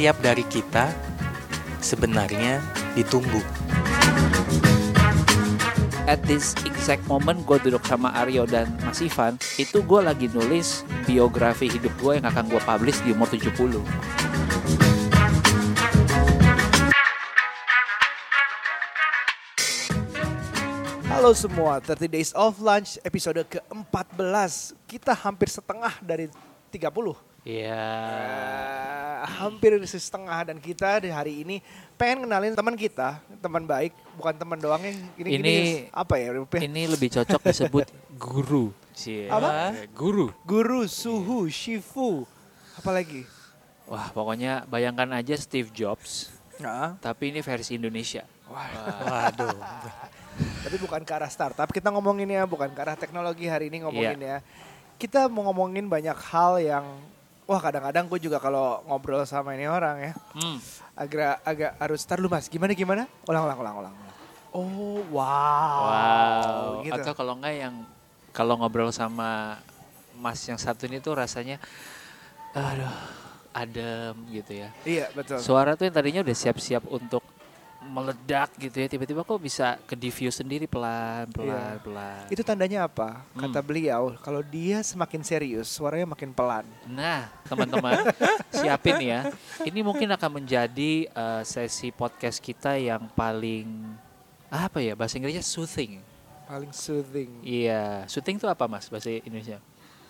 setiap dari kita sebenarnya ditunggu. At this exact moment gue duduk sama Aryo dan Mas Ivan, itu gue lagi nulis biografi hidup gue yang akan gue publish di umur 70. Halo semua, 30 Days of Lunch episode ke-14. Kita hampir setengah dari 30. Iya. Eh, hampir setengah dan kita di hari ini pengen kenalin teman kita, teman baik, bukan teman doang yang ini, Ini- gini, apa ya? Ini lebih cocok disebut guru. Cie. Apa? Guru. Guru, suhu, shifu, apalagi? Wah, pokoknya bayangkan aja Steve Jobs, Nah, tapi ini versi Indonesia. Waduh. tapi bukan ke arah startup. Kita ngomongin ya, bukan ke arah teknologi hari ini ngomongin Iya. ya. Kita mau ngomongin banyak hal yang wah kadang-kadang gue juga kalau ngobrol sama ini orang ya Hmm. agak agak harus tar lu mas gimana gimana ulang ulang ulang ulang oh wow, Wow. gitu. Atau kalau enggak yang kalau ngobrol sama Mas yang satu ini tuh rasanya aduh, adem gitu ya. iya betul Suara tuh yang tadinya udah siap-siap untuk meledak gitu ya, tiba-tiba kok bisa ke diffuse sendiri pelan pelan Iya. pelan. itu tandanya apa kata Hmm. beliau kalau dia semakin serius suaranya makin pelan Nah, teman-teman, siapin ya. Ini mungkin akan menjadi eh, sesi podcast kita yang paling apa ya bahasa Inggrisnya soothing. paling soothing Iya, soothing itu apa mas bahasa Indonesia?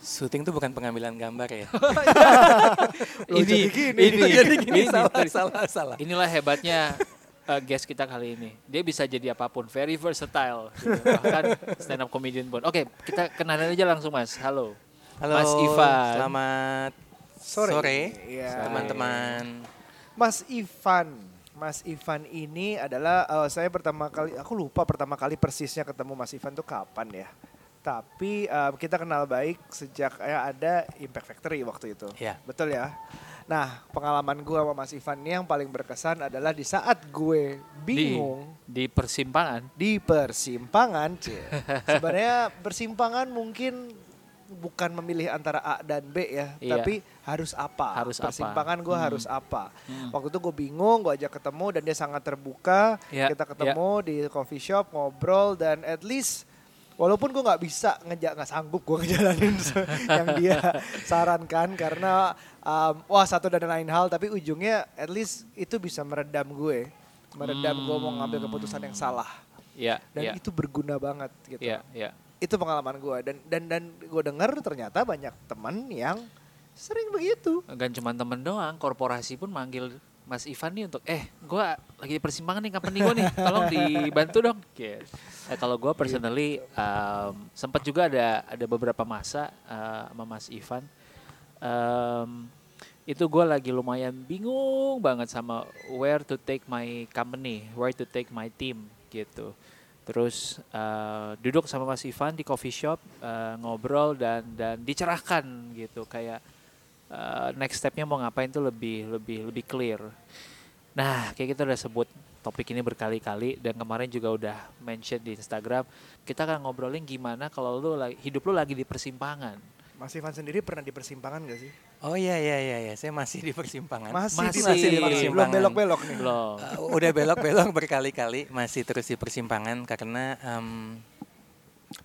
Syuting tuh bukan pengambilan gambar ya. Loh, jadi gini. ini, Jadi gini, ini. salah, salah, salah. Inilah hebatnya uh, guest kita kali ini. Dia bisa jadi apa pun, very versatile. Gitu. Bahkan stand up comedian pun. Oke, kita kenalin aja langsung mas. Halo. Halo, Mas Ivan. Selamat sore sore, Iya. teman-teman. Mas Ivan Mas Ivan ini adalah eh, saya pertama kali aku lupa pertama kali persisnya ketemu Mas Ivan tuh kapan ya tapi eh, kita kenal baik sejak eh, ada Impact Factory waktu itu Ya. betul ya nah pengalaman gue sama Mas Ivan ini yang paling berkesan adalah di saat gue bingung Di persimpangan. di persimpangan Cie. sebenarnya persimpangan mungkin bukan memilih antara A dan B ya Iya. tapi harus apa Harus apa. persimpangan gue Hmm. harus apa Hmm. waktu itu gue bingung gue ajak ketemu dan dia sangat terbuka Iya, kita ketemu di coffee shop ngobrol dan at least walaupun gue nggak bisa ngejak nggak sanggup gue ngejalanin yang dia sarankan karena um, wah satu dan lain hal tapi ujungnya at least itu bisa meredam gue meredam gue mau ngambil keputusan yang salah Iya, dan iya. itu berguna banget gitu Iya, iya. itu pengalaman gue dan dan dan gue dengar ternyata banyak teman yang sering begitu Gak cuma temen doang, korporasi pun manggil Mas Ivan nih untuk eh gue lagi di persimpangan nih kapan nih gue nih tolong dibantu dong. Gitu. Eh, kalau gue personally um, sempat juga ada ada beberapa masa uh, sama Mas Ivan um, itu gue lagi lumayan bingung banget sama where to take my company, where to take my team gitu. Terus uh, duduk sama Mas Ivan di coffee shop uh, ngobrol dan dan dicerahkan gitu kayak uh, next stepnya mau ngapain tuh lebih lebih lebih clear. Nah, kayak kita udah sebut topik ini berkali-kali dan kemarin juga udah mention di Instagram. Kita akan ngobrolin gimana kalau lu lagi, hidup lu lagi di persimpangan. Mas Ivan sendiri pernah di persimpangan gak sih Oh iya iya iya iya, saya masih di persimpangan. masih, di Masih. Masih di belum persimpangan. belok belok nih Belum. Uh, udah belok-belok berkali-kali, masih terus di persimpangan karena em,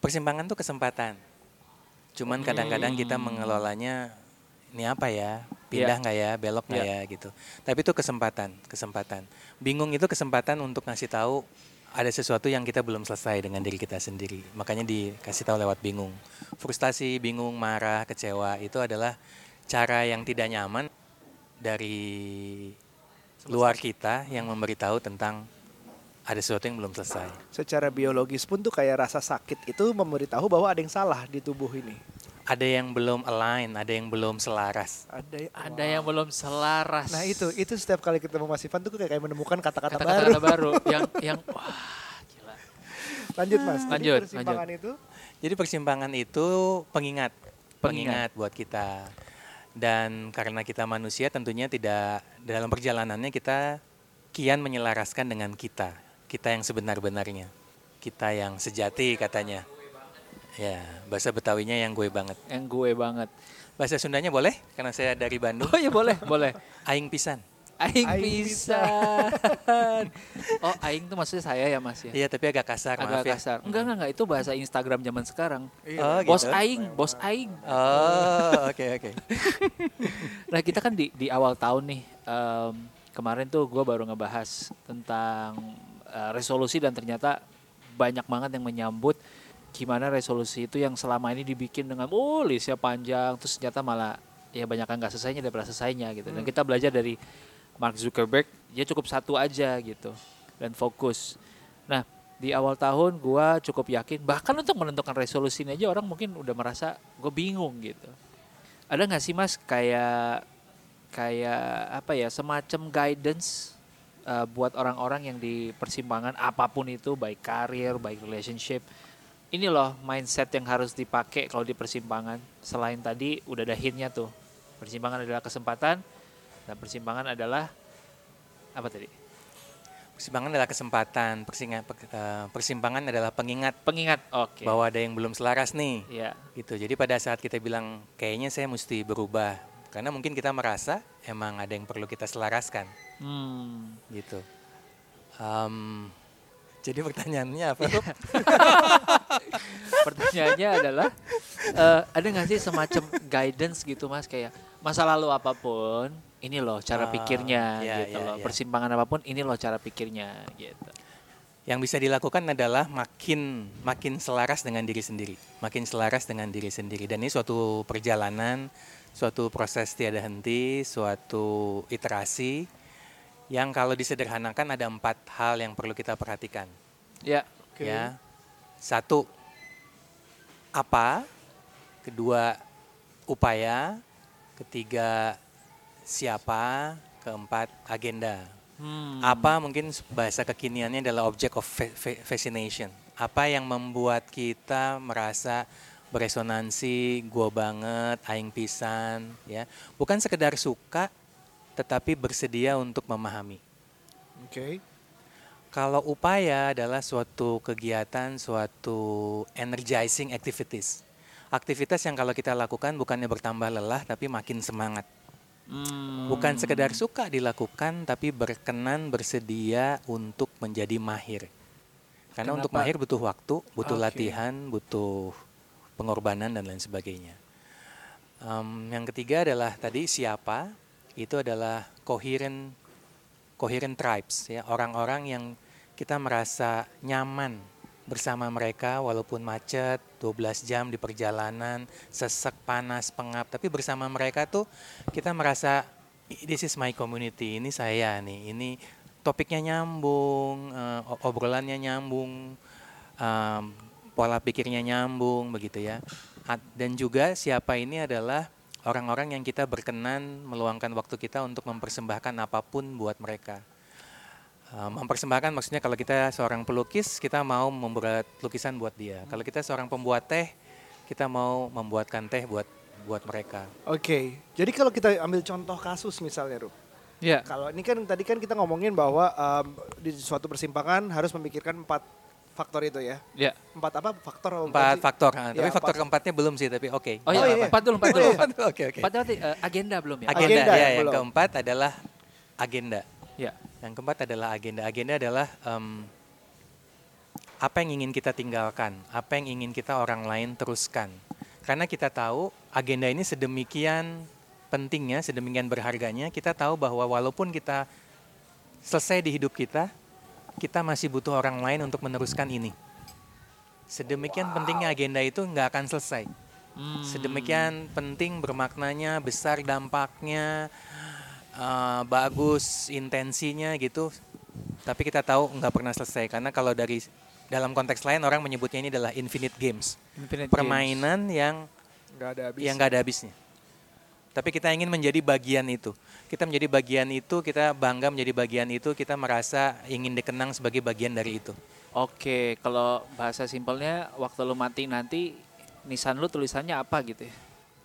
persimpangan tuh kesempatan. Cuman kadang-kadang kita mengelolanya ini apa ya, pindah nggak ya, belok nggak ya gitu. Tapi itu kesempatan, kesempatan. Bingung itu kesempatan untuk ngasih tahu ada sesuatu yang kita belum selesai dengan diri kita sendiri. Makanya dikasih tahu lewat bingung. Frustasi, bingung, marah, kecewa itu adalah cara yang tidak nyaman dari luar kita yang memberitahu tentang ada sesuatu yang belum selesai. secara biologis pun tuh kayak rasa sakit itu memberitahu bahwa ada yang salah di tubuh ini Ada yang belum align, ada yang belum selaras. ada Ada yang belum selaras. nah itu itu setiap kali ketemu Mas Ivan tuh kayak menemukan kata-kata baru kata-kata baru yang yang wah gila. lanjut Mas Jadi Lanjut, persimpangan itu Jadi persimpangan itu pengingat, Pengingat. pengingat buat kita. Dan karena kita manusia tentunya tidak dalam perjalanannya kita kian menyelaraskan dengan kita, kita yang sebenar-benarnya, kita yang sejati katanya. Ya, bahasa Betawinya yang gue banget. Yang gue banget. Bahasa Sundanya boleh? Karena saya dari Bandung. Oh iya boleh, boleh. Aing pisan. Aing, Aing pisan. oh, aing tuh maksudnya saya ya Mas ya. Iya, tapi agak kasar, Agak maaf ya. kasar. Enggak, enggak, enggak. Itu bahasa Instagram zaman sekarang. Oh, Bos gitu. aing, bos aing. Oh, oke oke. Nah kita kan di, di awal tahun nih, em, kemarin tuh gue baru ngebahas tentang eh, resolusi dan ternyata banyak banget yang menyambut gimana resolusi itu yang selama ini dibikin dengan oh listnya panjang, terus ternyata malah ya banyak nggak selesainya daripada selesainya gitu. Dan kita belajar dari Mark Zuckerberg, dia cukup satu aja gitu dan fokus. Nah di awal tahun gue cukup yakin, bahkan untuk menentukan resolusi ini aja orang mungkin udah merasa gue bingung gitu ada nggak sih mas kayak kayak apa ya semacam guidance uh, buat orang-orang yang di persimpangan apa pun itu baik karir baik relationship ini loh mindset yang harus dipakai kalau di persimpangan selain tadi udah ada hintnya tuh persimpangan adalah kesempatan dan persimpangan adalah apa tadi Persimpangan adalah kesempatan, persinga- eh, persimpangan adalah pengingat pengingat oke bahwa ada yang belum selaras nih. ya Gitu. Jadi pada saat kita bilang kayaknya saya mesti berubah, karena mungkin kita merasa emang ada yang perlu kita selaraskan, hmm. gitu. Em, jadi pertanyaannya apa? Rob? Pertanyaannya adalah eh, ada nggak sih semacam guidance gitu mas kayak masa lalu apa pun ini loh cara Ah, pikirnya iya, gitu iya, loh iya. persimpangan apa pun ini loh cara pikirnya gitu. Yang bisa dilakukan adalah makin makin selaras dengan diri sendiri, makin selaras dengan diri sendiri. Dan ini suatu perjalanan, suatu proses tiada henti, suatu iterasi yang kalau disederhanakan ada empat hal yang perlu kita perhatikan. Ya Oke. Ya, satu apa, kedua upaya, ketiga siapa, keempat agenda. Hmm. Apa mungkin bahasa kekiniannya adalah object of fa- fa- fascination. Apa yang membuat kita merasa beresonansi, gua banget, aing pisan, ya. Bukan sekedar suka, tetapi bersedia untuk memahami. Oke. Kalau upaya adalah suatu kegiatan, suatu energizing activities. Aktivitas yang kalau kita lakukan bukannya bertambah lelah, tapi makin semangat. Hmm. Bukan sekedar suka dilakukan, tapi berkenan bersedia untuk menjadi mahir. Karena untuk Kenapa? mahir butuh waktu, butuh Oke. latihan, butuh pengorbanan dan lain sebagainya. Em, yang ketiga adalah tadi siapa? Itu adalah coherent, coherent tribes, ya. Orang-orang yang kita merasa nyaman bersama mereka walaupun macet 12 jam di perjalanan sesek panas pengap. Tapi bersama mereka tuh kita merasa this is my community ini saya nih ini topiknya nyambung o- obrolannya nyambung em, pola pikirnya nyambung begitu ya. Dan juga siapa ini adalah orang-orang yang kita berkenan meluangkan waktu kita untuk mempersembahkan apa pun buat mereka Uh, mempersembahkan maksudnya kalau kita seorang pelukis kita mau membuat lukisan buat dia kalau kita seorang pembuat teh kita mau membuatkan teh buat buat mereka Oke. Jadi kalau kita ambil contoh kasus misalnya, Rup. Ya. Kalau ini kan tadi kan kita ngomongin bahwa em, di suatu persimpangan harus memikirkan empat faktor itu ya. Ya. Empat apa? Faktor empat faktor ah, Ya, tapi faktor empat. keempatnya belum sih tapi oke Oh, iya, Oh, iya. empat dulu, empat Oh, dulu. iya. Empat, oke oke empat berarti eh, agenda belum ya? agenda, Agenda ya ya, yang belum. keempat adalah agenda Ya. yang keempat adalah agenda agenda adalah em, apa yang ingin kita tinggalkan apa yang ingin kita orang lain teruskan karena kita tahu agenda ini sedemikian pentingnya sedemikian berharganya kita tahu bahwa walaupun kita selesai di hidup kita kita masih butuh orang lain untuk meneruskan ini sedemikian pentingnya agenda itu nggak akan selesai Hmm. sedemikian penting bermaknanya besar dampaknya eh, bagus intensinya gitu tapi kita tahu nggak pernah selesai karena kalau dari dalam konteks lain orang menyebutnya ini adalah infinite games Infinite Games. permainan yang Nggak ada habis. yang nggak ada habisnya tapi kita ingin menjadi bagian itu kita menjadi bagian itu kita bangga menjadi bagian itu kita merasa ingin dikenang sebagai bagian dari itu Oke, kalau bahasa simpelnya waktu lu mati nanti nisan lu tulisannya apa gitu ya?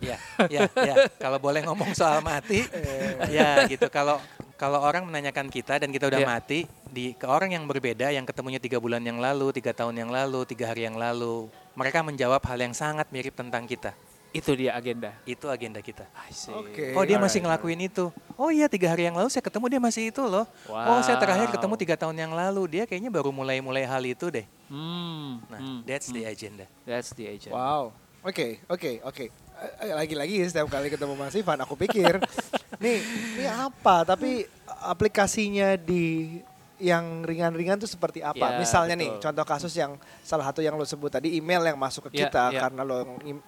Ya, ya, ya. Kalau boleh ngomong soal mati, ya gitu. Kalau kalau orang menanyakan kita dan kita udah Iya. mati di ke orang yang berbeda yang ketemunya tiga bulan yang lalu, tiga tahun yang lalu, tiga hari yang lalu, mereka menjawab hal yang sangat mirip tentang kita. Itu dia agenda. Itu agenda kita. Oke. Oh dia masih ngelakuin itu. Oh iya tiga hari yang lalu saya ketemu dia masih itu loh. Oh saya terakhir Wow. ketemu tiga tahun yang lalu. Dia kayaknya baru mulai-mulai hal itu deh. Hmm, Nah, hmm, that's the hmm. agenda. That's the agenda. Wow. Oke, oke, oke. Eh, eh, Lagi-lagi setiap kali ketemu Mas Ivan aku pikir, nih, ini apa? Tapi aplikasinya di yang ringan-ringan tuh seperti apa? Ya, Misalnya nih, betul. contoh kasus yang salah satu yang lo sebut tadi email yang masuk ke Ya, kita ya. karena lo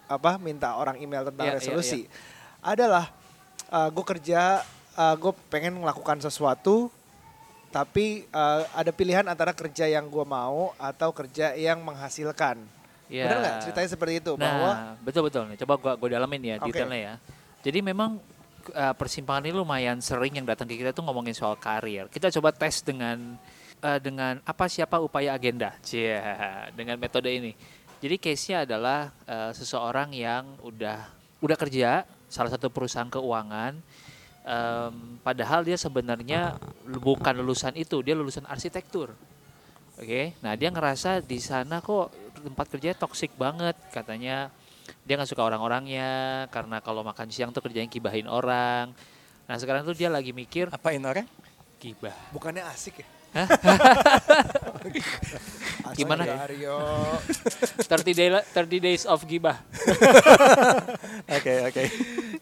apa minta orang email tentang Ya, ya, resolusi. Adalah gue kerja, gue pengen melakukan sesuatu, tapi eh, ada pilihan antara kerja yang gue mau atau kerja yang menghasilkan. Ya. Benar nggak ceritanya seperti itu? Nah, bahwa betul betul nih. Coba gua gua dalamin ya Oke. detailnya ya. Jadi memang uh, persimpangan ini lumayan sering yang datang ke kita tuh ngomongin soal karir. Kita coba tes dengan uh, dengan apa siapa upaya agenda. Cia, dengan metode ini. Jadi case-nya adalah uh, seseorang yang udah udah kerja salah satu perusahaan keuangan em, padahal dia sebenarnya bukan lulusan itu, dia lulusan arsitektur. Oke, nah dia ngerasa di sana kok tempat kerjanya toksik banget, katanya dia nggak suka orang-orangnya karena kalau makan siang tuh kerjanya gibahin orang. Nah sekarang tuh dia lagi mikir Apain orang? gibah. bukannya asik ya? Gimana? ya, Aryo. 30 day 30 days of gibah. Oke oke.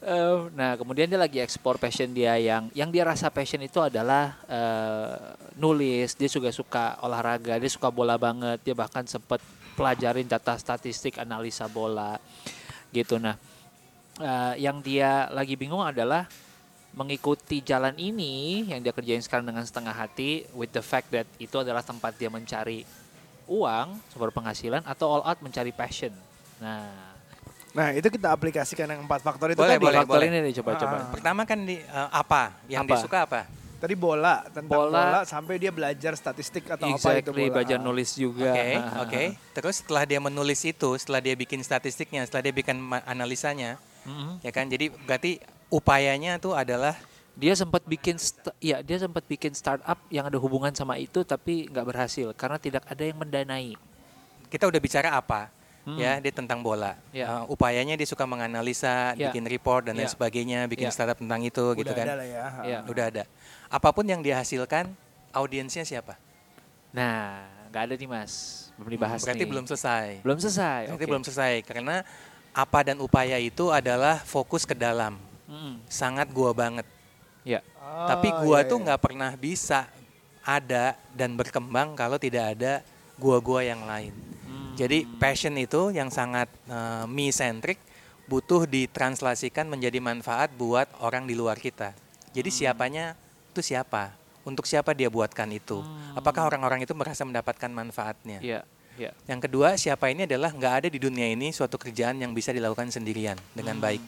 Eh, nah kemudian dia lagi ekspor passion dia yang yang dia rasa passion itu adalah eh, nulis. Dia juga suka olahraga, dia suka bola banget. Dia bahkan sempat pelajarin data statistik, analisa bola, gitu. Nah eh, yang dia lagi bingung adalah mengikuti jalan ini yang dia kerjain sekarang dengan setengah hati with the fact that itu adalah tempat dia mencari uang sumber penghasilan atau all out mencari passion. Nah, Nah itu kita aplikasikan yang empat faktor itu Boleh, tadi. boleh, faktor boleh. ini nih coba-coba. Ah. Pertama kan di eh, apa? Yang dia Apa? suka apa? Tadi bola tentang bola, Bola. sampai dia belajar statistik atau apa itu Exactly, bola. belajar nulis juga. Oke, oke. Terus setelah dia menulis itu, setelah dia bikin statistiknya, setelah dia bikin analisanya, Mm-mm. ya kan? Jadi berarti upayanya tuh adalah Dia sempat bikin, st- ya dia sempat bikin startup yang ada hubungan sama itu tapi nggak berhasil karena tidak ada yang mendanai. kita udah bicara apa? Hmm. Ya, dia tentang bola. Ya. Eh, upayanya dia suka menganalisa, Ya. bikin report dan lain Ya. sebagainya, bikin Ya. startup tentang itu Udah gitu kan. ada lah ya. Ya. Udah ada. Apa pun yang dia hasilkan, audiensnya siapa? Nah, nggak ada nih mas, belum dibahas Berarti nih. belum selesai. belum selesai. Berarti oke. belum selesai karena apa dan upaya itu adalah fokus ke dalam. Mm-mm. Sangat gua banget. Ya, Ah, Tapi gua iya, tuh iya. nggak pernah bisa ada dan berkembang kalau tidak ada gua-gua yang lain. Hmm. Jadi passion itu yang sangat eh, me centric butuh ditranslasikan menjadi manfaat buat orang di luar kita. Jadi Hmm. siapanya itu siapa? Untuk siapa dia buatkan itu? Hmm. Apakah orang-orang itu merasa mendapatkan manfaatnya? ya, ya. Yang kedua, siapa ini adalah nggak ada di dunia ini suatu kerjaan yang bisa dilakukan sendirian dengan Hmm. baik.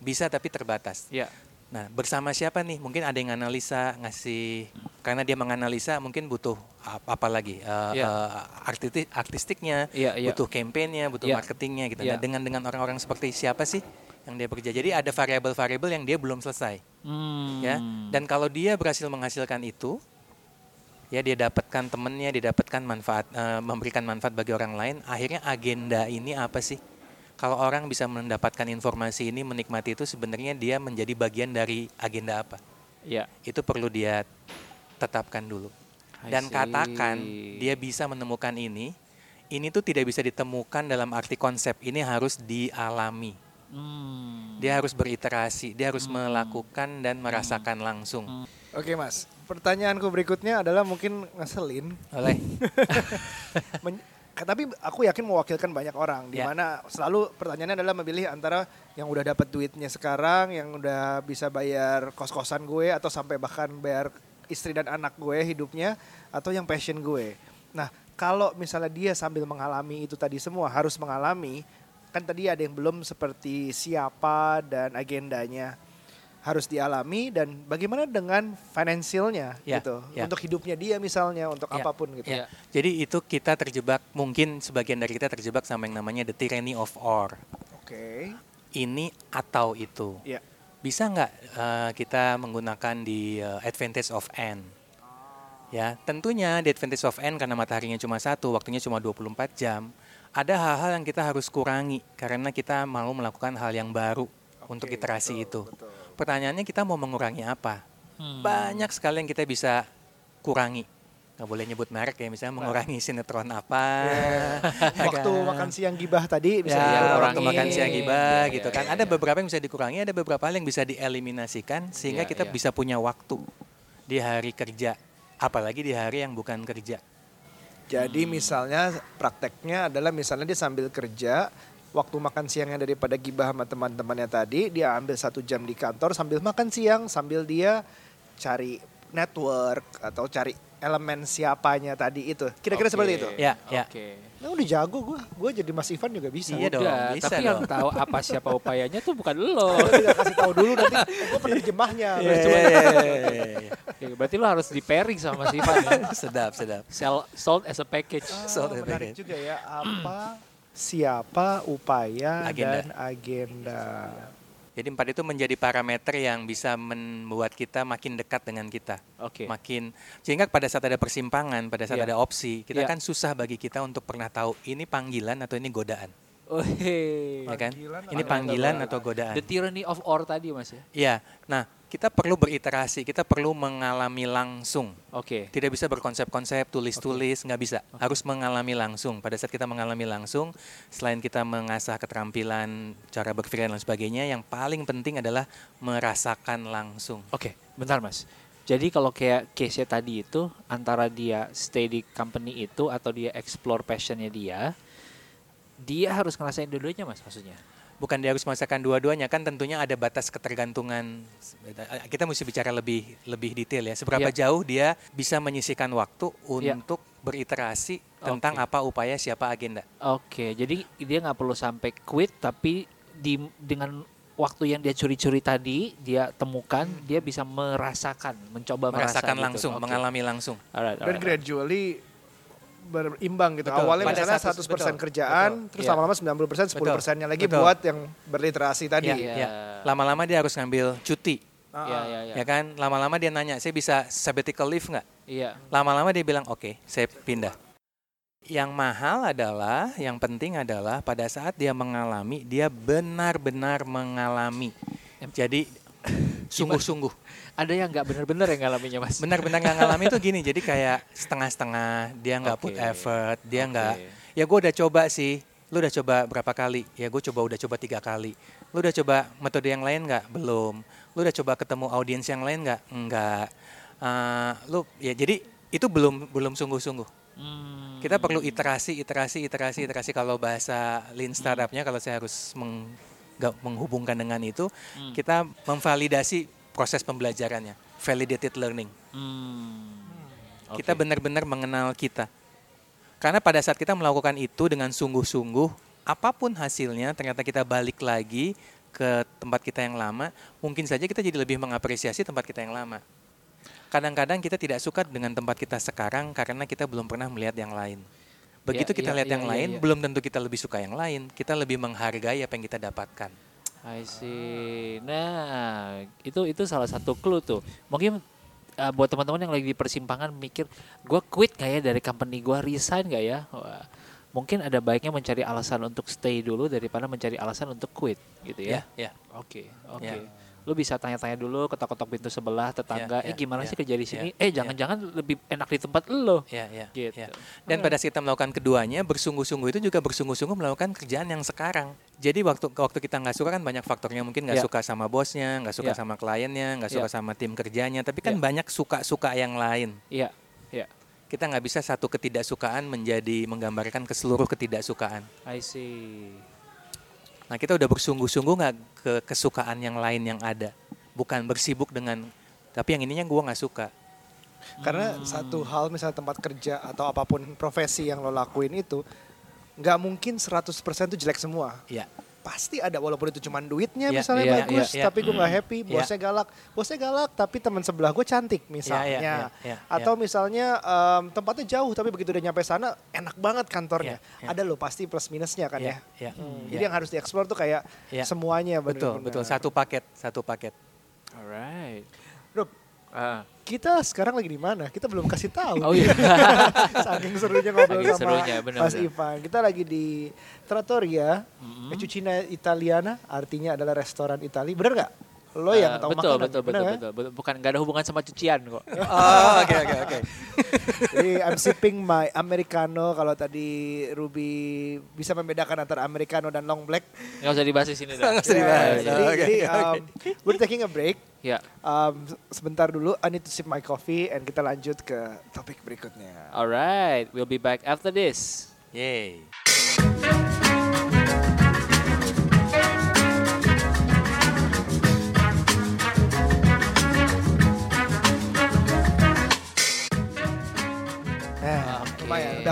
Bisa tapi terbatas. Ya, Nah, bersama siapa nih? Mungkin ada yang analisa, ngasih karena dia menganalisa mungkin butuh apa, apa lagi? Eh, Ya. eh, artistik, artistiknya, Iya, iya. butuh campaignnya, butuh Ya. marketingnya gitu. Ya. Nah, dengan dengan orang-orang seperti siapa sih yang dia bekerja? Jadi ada variabel-variabel yang dia belum selesai, Hmm. ya. Dan kalau dia berhasil menghasilkan itu, ya dia dapatkan temennya, dia dapatkan manfaat, eh, memberikan manfaat bagi orang lain. Akhirnya agenda ini apa sih? Kalau orang bisa mendapatkan informasi ini, menikmati itu, sebenarnya dia menjadi bagian dari agenda apa? ya. Itu perlu dia tetapkan dulu. Dan katakan dia bisa menemukan ini, ini tuh tidak bisa ditemukan dalam arti konsep ini harus dialami. Hmm. Dia harus beriterasi, dia harus melakukan dan merasakan langsung. Hmm. Oke mas, pertanyaanku berikutnya adalah mungkin ngeselin. Oleh Men- tapi aku yakin mewakilkan banyak orang di Ya. mana selalu pertanyaannya adalah memilih antara yang udah dapat duitnya sekarang yang udah bisa bayar kos-kosan gue atau sampai bahkan bayar istri dan anak gue hidupnya atau yang passion gue. Nah, kalau misalnya dia sambil mengalami itu tadi semua harus mengalami kan tadi ada yang belum seperti siapa dan agendanya harus dialami dan bagaimana dengan finansialnya Ya, gitu ya. untuk hidupnya dia misalnya untuk Ya, apa pun gitu. ya. Jadi itu kita terjebak, mungkin sebagian dari kita terjebak sama yang namanya the tyranny of or. Oke. Ini atau itu. Ya. Bisa nggak eh, kita menggunakan di eh, advantage of n? Ya, tentunya di advantage of n karena mataharinya cuma satu, waktunya cuma 24 jam. Ada hal-hal yang kita harus kurangi karena kita mau melakukan hal yang baru untuk Oke, iterasi betul, itu. betul. Pertanyaannya kita mau mengurangi apa? Hmm. Banyak sekali yang kita bisa kurangi. Nggak boleh nyebut merek ya, misalnya mengurangi sinetron apa. ya Waktu kan? makan siang gibah tadi bisa Ya, dikurangi. waktu makan siang gibah Ya, gitu ya, kan. ya, Ada ya. beberapa yang bisa dikurangi, ada beberapa hal yang bisa dieliminasikan sehingga Ya, kita ya. bisa punya waktu di hari kerja, apalagi di hari yang bukan kerja. Jadi misalnya prakteknya adalah misalnya dia sambil kerja, waktu makan siangnya daripada gibah sama teman-temannya tadi, dia ambil satu jam di kantor sambil makan siang, sambil dia cari network atau cari elemen siapanya tadi itu. Kira-kira Oke. seperti itu. Ya, ya. Oke. Nah udah jago gue, gue jadi Mas Ivan juga bisa. Iya dong, Udah, bisa tapi yang dong. tahu apa siapa upayanya tuh bukan lo. Gue kasih tahu dulu nanti gue penerjemahnya. Iya, iya, iya, iya, iya. Berarti lo harus di pairing sama Mas Ivan ya. sedap, sedap. Sell sold as a package. Ah, Soal menarik package. juga ya apa siapa upaya Agenda. dan agenda. Jadi empat itu menjadi parameter yang bisa membuat kita makin dekat dengan kita. Oke. Makin sehingga pada saat ada persimpangan, pada saat Iya. ada opsi, kita Iya. kan susah bagi kita untuk pernah tahu ini panggilan atau ini godaan, Oh, hey. ya kan? Panggilan Ini panggilan atau godaan. The tyranny of or tadi Mas ya. Iya. Nah, kita perlu beriterasi, kita perlu mengalami langsung. Oke. Tidak bisa berkonsep-konsep, tulis-tulis, nggak bisa. Harus mengalami langsung. Pada saat kita mengalami langsung, selain kita mengasah keterampilan, cara berpikir dan lain sebagainya, yang paling penting adalah merasakan langsung. Oke, bentar Mas. Jadi kalau kayak case-nya tadi itu antara dia stay di company itu atau dia explore passionnya dia, dia harus ngerasain dua-duanya Mas maksudnya. Bukan dia harus merasakan dua-duanya, kan tentunya ada batas ketergantungan. Kita mesti bicara lebih lebih detail ya. Seberapa Iya. jauh dia bisa menyisikan waktu Iya. untuk beriterasi tentang Oke. apa upaya, siapa agenda. Oke, jadi dia nggak perlu sampai quit tapi di dengan waktu yang dia curi-curi tadi dia temukan dia bisa merasakan, mencoba merasa Merasakan gitu. langsung, Oke. mengalami langsung. Alright, Dan alright, alright. gradually berimbang gitu. Betul. Awalnya Pada misalnya 100 100% betul, kerjaan, betul. terus Iya. lama-lama 90%, 10%-nya lagi Betul. buat yang berliterasi tadi. Ya, Iya. ya. Lama-lama dia harus ngambil cuti, Ah, Iya, ah. iya, iya. ya kan? Lama-lama dia nanya, saya bisa sabbatical leave nggak? Iya. Lama-lama dia bilang, oke, saya pindah. Yang mahal adalah, yang penting adalah pada saat dia mengalami, dia benar-benar mengalami. Jadi sungguh-sungguh, Ada yang nggak benar-benar yang ngalaminnya Mas. benar-benar nggak ngalami itu gini. Jadi kayak setengah-setengah, dia nggak put Oke. effort, dia nggak. Ya gue udah coba sih. Lu udah coba berapa kali? Ya gue coba udah coba tiga kali. Lu udah coba metode yang lain nggak? Belum. Lu udah coba ketemu audiens yang lain nggak? Enggak. Eh, lu ya jadi itu belum belum sungguh-sungguh. Hmm. Kita perlu iterasi, iterasi, iterasi, iterasi. Kalau bahasa lean startupnya, kalau saya harus meng- menghubungkan dengan itu, Hmm. kita memvalidasi proses pembelajarannya, validated learning. Hmm. Kita Oke. benar-benar mengenal kita. Karena pada saat kita melakukan itu dengan sungguh-sungguh, apa pun hasilnya, ternyata kita balik lagi ke tempat kita yang lama, mungkin saja kita jadi lebih mengapresiasi tempat kita yang lama. Kadang-kadang kita tidak suka dengan tempat kita sekarang karena kita belum pernah melihat yang lain. Begitu Iya, kita iya, lihat iya, yang iya, lain, iya. belum tentu kita lebih suka yang lain. Kita lebih menghargai apa yang kita dapatkan. I see. Nah, itu itu salah satu clue tuh. Mungkin uh, buat teman-teman yang lagi di persimpangan mikir, gue quit nggak ya dari company gue, resign nggak ya? Wah, mungkin ada baiknya mencari alasan untuk stay dulu daripada mencari alasan untuk quit, gitu ya? ya. Oke, oke. Ya. Lu bisa tanya-tanya dulu, ketok-ketok pintu sebelah tetangga, Ya, eh ya, gimana ya, sih kerja di sini? ya, eh ya. jangan-jangan lebih enak di tempat lo. Ya, ya, Gitu. ya. Dan pada saat kita melakukan keduanya, bersungguh-sungguh itu juga bersungguh-sungguh melakukan kerjaan yang sekarang. Jadi waktu waktu kita nggak suka kan banyak faktornya, mungkin nggak Ya. suka sama bosnya, nggak suka Ya. sama kliennya, nggak suka sama tim kerjanya. Tapi kan Ya. banyak suka-suka yang lain. Iya, iya. Kita nggak bisa satu ketidaksukaan menjadi menggambarkan ke seluruh ketidaksukaan. I see. Nah kita udah bersungguh-sungguh nggak ke kesukaan yang lain yang ada, bukan bersibuk dengan. Tapi yang ininya gua nggak suka. Karena satu hal misalnya tempat kerja atau apa pun profesi yang lo lakuin itu nggak mungkin 100% itu jelek semua. Ya, Pasti ada walaupun itu cuma duitnya Iya, misalnya iya, bagus iya, iya. tapi gue nggak happy, Iya. bosnya galak. Bosnya galak tapi teman sebelah gue cantik misalnya. iya, iya, iya, Atau misalnya em, tempatnya jauh tapi begitu udah nyampe sana enak banget kantornya. Iya, iya. Ada loh pasti plus minusnya kan ya, ya. ya. Hmm, ya. Jadi yang harus dieksplor tuh kayak Iya. semuanya betul, benar-benar. betul. Satu paket, satu paket. Alright. Rup, Ah, kita sekarang lagi di mana? Kita belum kasih tahu. Oh iya. Saking serunya ngobrol Saking sama serunya, benar, Mas benar. Ivan. Kita lagi di Trattoria, Mm-mm. Cucina Italiana, artinya adalah restoran Itali. Bener nggak? Lo yang Eh, tahu betul, makanan, betul, betul, kan? betul, betul. Bukan nggak ada hubungan sama cucian kok. Oh, oke oke oke. Jadi I'm sipping my Americano. Kalau tadi Ruby bisa membedakan antara Americano dan long black. Nggak usah dibahas di sini dong. Nggak usah dibahas. Yeah, jadi, Oke, jadi um, we're taking a break. Ya, Um, sebentar dulu, I need to sip my coffee and kita lanjut ke topik berikutnya. alright. We'll be back after this. Yay.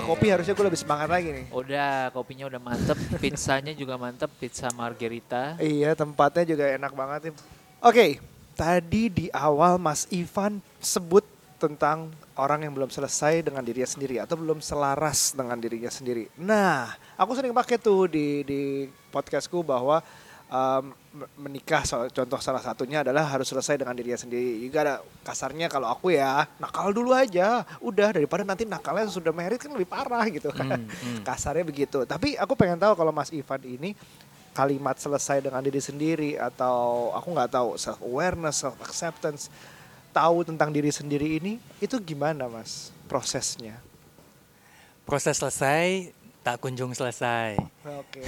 Udah kopi harusnya gue lebih semangat lagi nih. Udah, kopinya udah mantep, pizzanya juga mantep, pizza margherita. Iya, tempatnya juga enak banget nih. Oke, tadi di awal Mas Ivan sebut tentang orang yang belum selesai dengan dirinya sendiri atau belum selaras dengan dirinya sendiri. Nah, aku sering pakai tuh di di podcastku bahwa um, me- menikah so- contoh salah satunya adalah harus selesai dengan dirinya sendiri. Juga ada kasarnya kalau aku ya nakal dulu aja, udah daripada nanti nakalnya sudah merit kan lebih parah gitu kan. Hmm, hmm. Kasarnya begitu. Tapi aku pengen tahu kalau Mas Ivan ini kalimat selesai dengan diri sendiri atau aku nggak tahu self awareness, self acceptance, tahu tentang diri sendiri ini itu gimana Mas prosesnya? Proses selesai, tak kunjung selesai. Oke.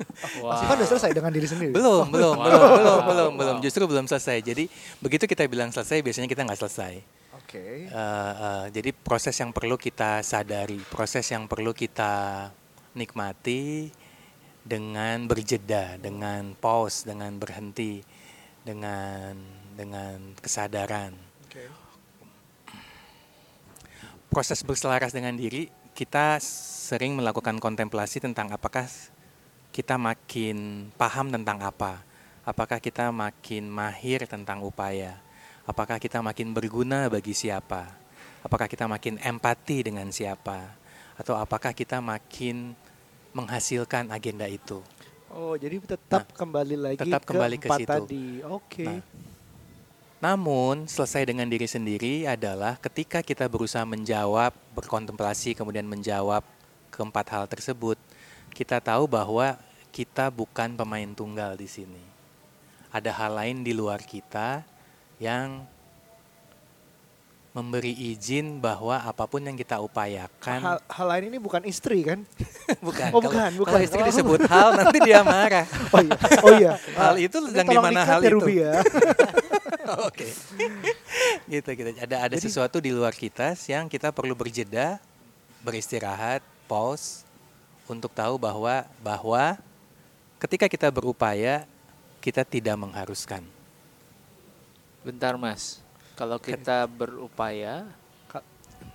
Wah. Mas Ivan udah selesai dengan diri sendiri. Belum, belum, Wow. belum, belum, belum, Wow. belum. Justru belum selesai. Jadi begitu kita bilang selesai, biasanya kita nggak selesai. Oke. Eh, eh, jadi proses yang perlu kita sadari, proses yang perlu kita nikmati dengan berjeda, dengan pause, dengan berhenti, dengan dengan kesadaran. Oke. Proses berselaras dengan diri, kita sering melakukan kontemplasi tentang apakah kita makin paham tentang apa, apakah kita makin mahir tentang upaya, apakah kita makin berguna bagi siapa, apakah kita makin empati dengan siapa, atau apakah kita makin menghasilkan agenda itu. Oh, jadi tetap kembali lagi tetap kembali ke empat situ. tadi. Oke. Nah, Namun, selesai dengan diri sendiri adalah ketika kita berusaha menjawab, berkontemplasi, kemudian menjawab keempat hal tersebut, kita tahu bahwa kita bukan pemain tunggal di sini. Ada hal lain di luar kita yang memberi izin bahwa apa pun yang kita upayakan hal, hal lain ini bukan istri kan? bukan. Oh, Kalau- bukan, bukan. Kalau istri Oh. disebut hal nanti dia marah. Oh iya. Oh iya. Hal itu sedang di mana hal ya, itu? Ya. Oke. gitu gitu. Ada ada Jadi- sesuatu di luar kita yang kita perlu berjeda, beristirahat, pause untuk tahu bahwa bahwa ketika kita berupaya kita tidak mengharuskan. Bentar mas, kalau kita berupaya,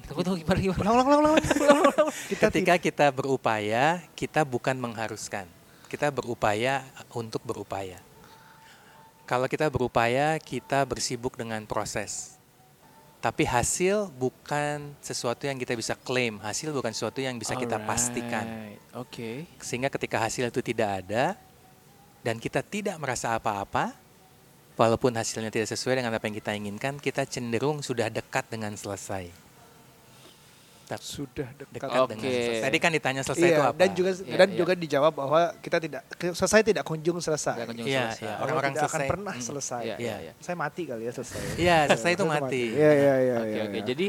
tunggu tunggu gimana gimana? Ulang ulang ulang ulang. ulang, ulang. Kita Ketika kita berupaya, kita bukan mengharuskan. Kita berupaya untuk berupaya. Kalau kita berupaya, kita bersibuk dengan proses. Tapi hasil bukan sesuatu yang kita bisa klaim. Hasil bukan sesuatu yang bisa kita pastikan. Alright, Oke. Sehingga ketika hasil itu tidak ada dan kita tidak merasa apa-apa, walaupun hasilnya tidak sesuai dengan apa yang kita inginkan, kita cenderung sudah dekat dengan selesai. Tapi sudah dekat. dekat Oke. dengan selesai. Tadi kan ditanya selesai itu Iya, apa? dan juga Iya, dan iya. juga dijawab bahwa kita tidak selesai tidak kunjung selesai. Tidak kunjung Iya, selesai. iya. Bahwa Orang-orang tidak akan selesai. pernah Mm. selesai. Iya, iya, Iya. Saya mati kali ya selesai. Iya, selesai itu mati. Iya iya iya. Oke iya, oke. iya. Jadi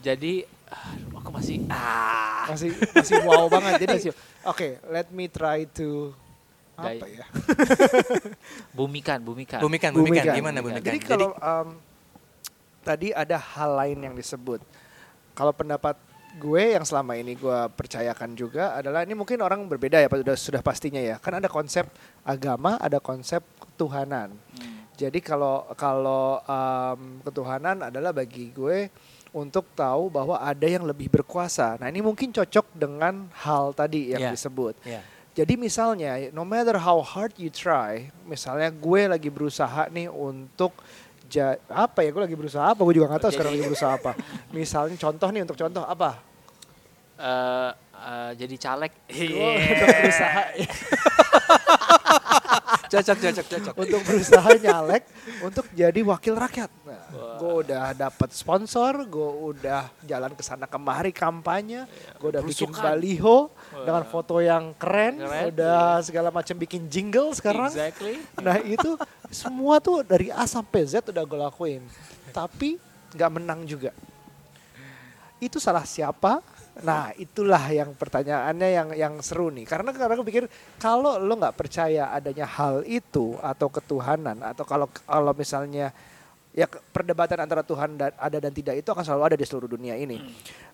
jadi aduh, aku masih ah masih masih wow banget. Jadi oke, let me try to apa ya? bumikan bumikan. Bumikan, bumikan, Bumikan. gimana bumikan? Jadi kalau um, tadi ada hal lain yang disebut. Kalau pendapat gue yang selama ini gue percayakan juga adalah ini mungkin orang berbeda ya sudah sudah pastinya ya. Kan ada konsep agama, ada konsep ketuhanan. Hmm. Jadi kalau kalau um, ketuhanan adalah bagi gue untuk tahu bahwa ada yang lebih berkuasa. Nah ini mungkin cocok dengan hal tadi yang Iya. disebut. ya. Jadi misalnya, no matter how hard you try, misalnya gue lagi berusaha nih untuk ja, apa ya? Gue lagi berusaha apa? Gue juga nggak tahu sekarang lagi berusaha apa. Misalnya contoh nih untuk contoh apa? Eh, eh, jadi caleg. Gue untuk berusaha Cocok, cocok, cocok. untuk berusaha nyalek untuk jadi wakil rakyat. Nah. Gue udah dapat sponsor, gue udah jalan ke sana kemari kampanye, gue udah bikin Belusukan. baliho dengan foto yang keren, Keren, udah segala macam bikin jingle sekarang. Exactly. Nah itu semua tuh dari A sampai Z udah gue lakuin. Tapi nggak menang juga. Itu salah siapa? Nah itulah yang pertanyaannya yang yang seru nih. Karena karena aku pikir kalau lo nggak percaya adanya hal itu atau ketuhanan atau kalau kalau misalnya ya perdebatan antara Tuhan dan ada dan tidak itu akan selalu ada di seluruh dunia ini.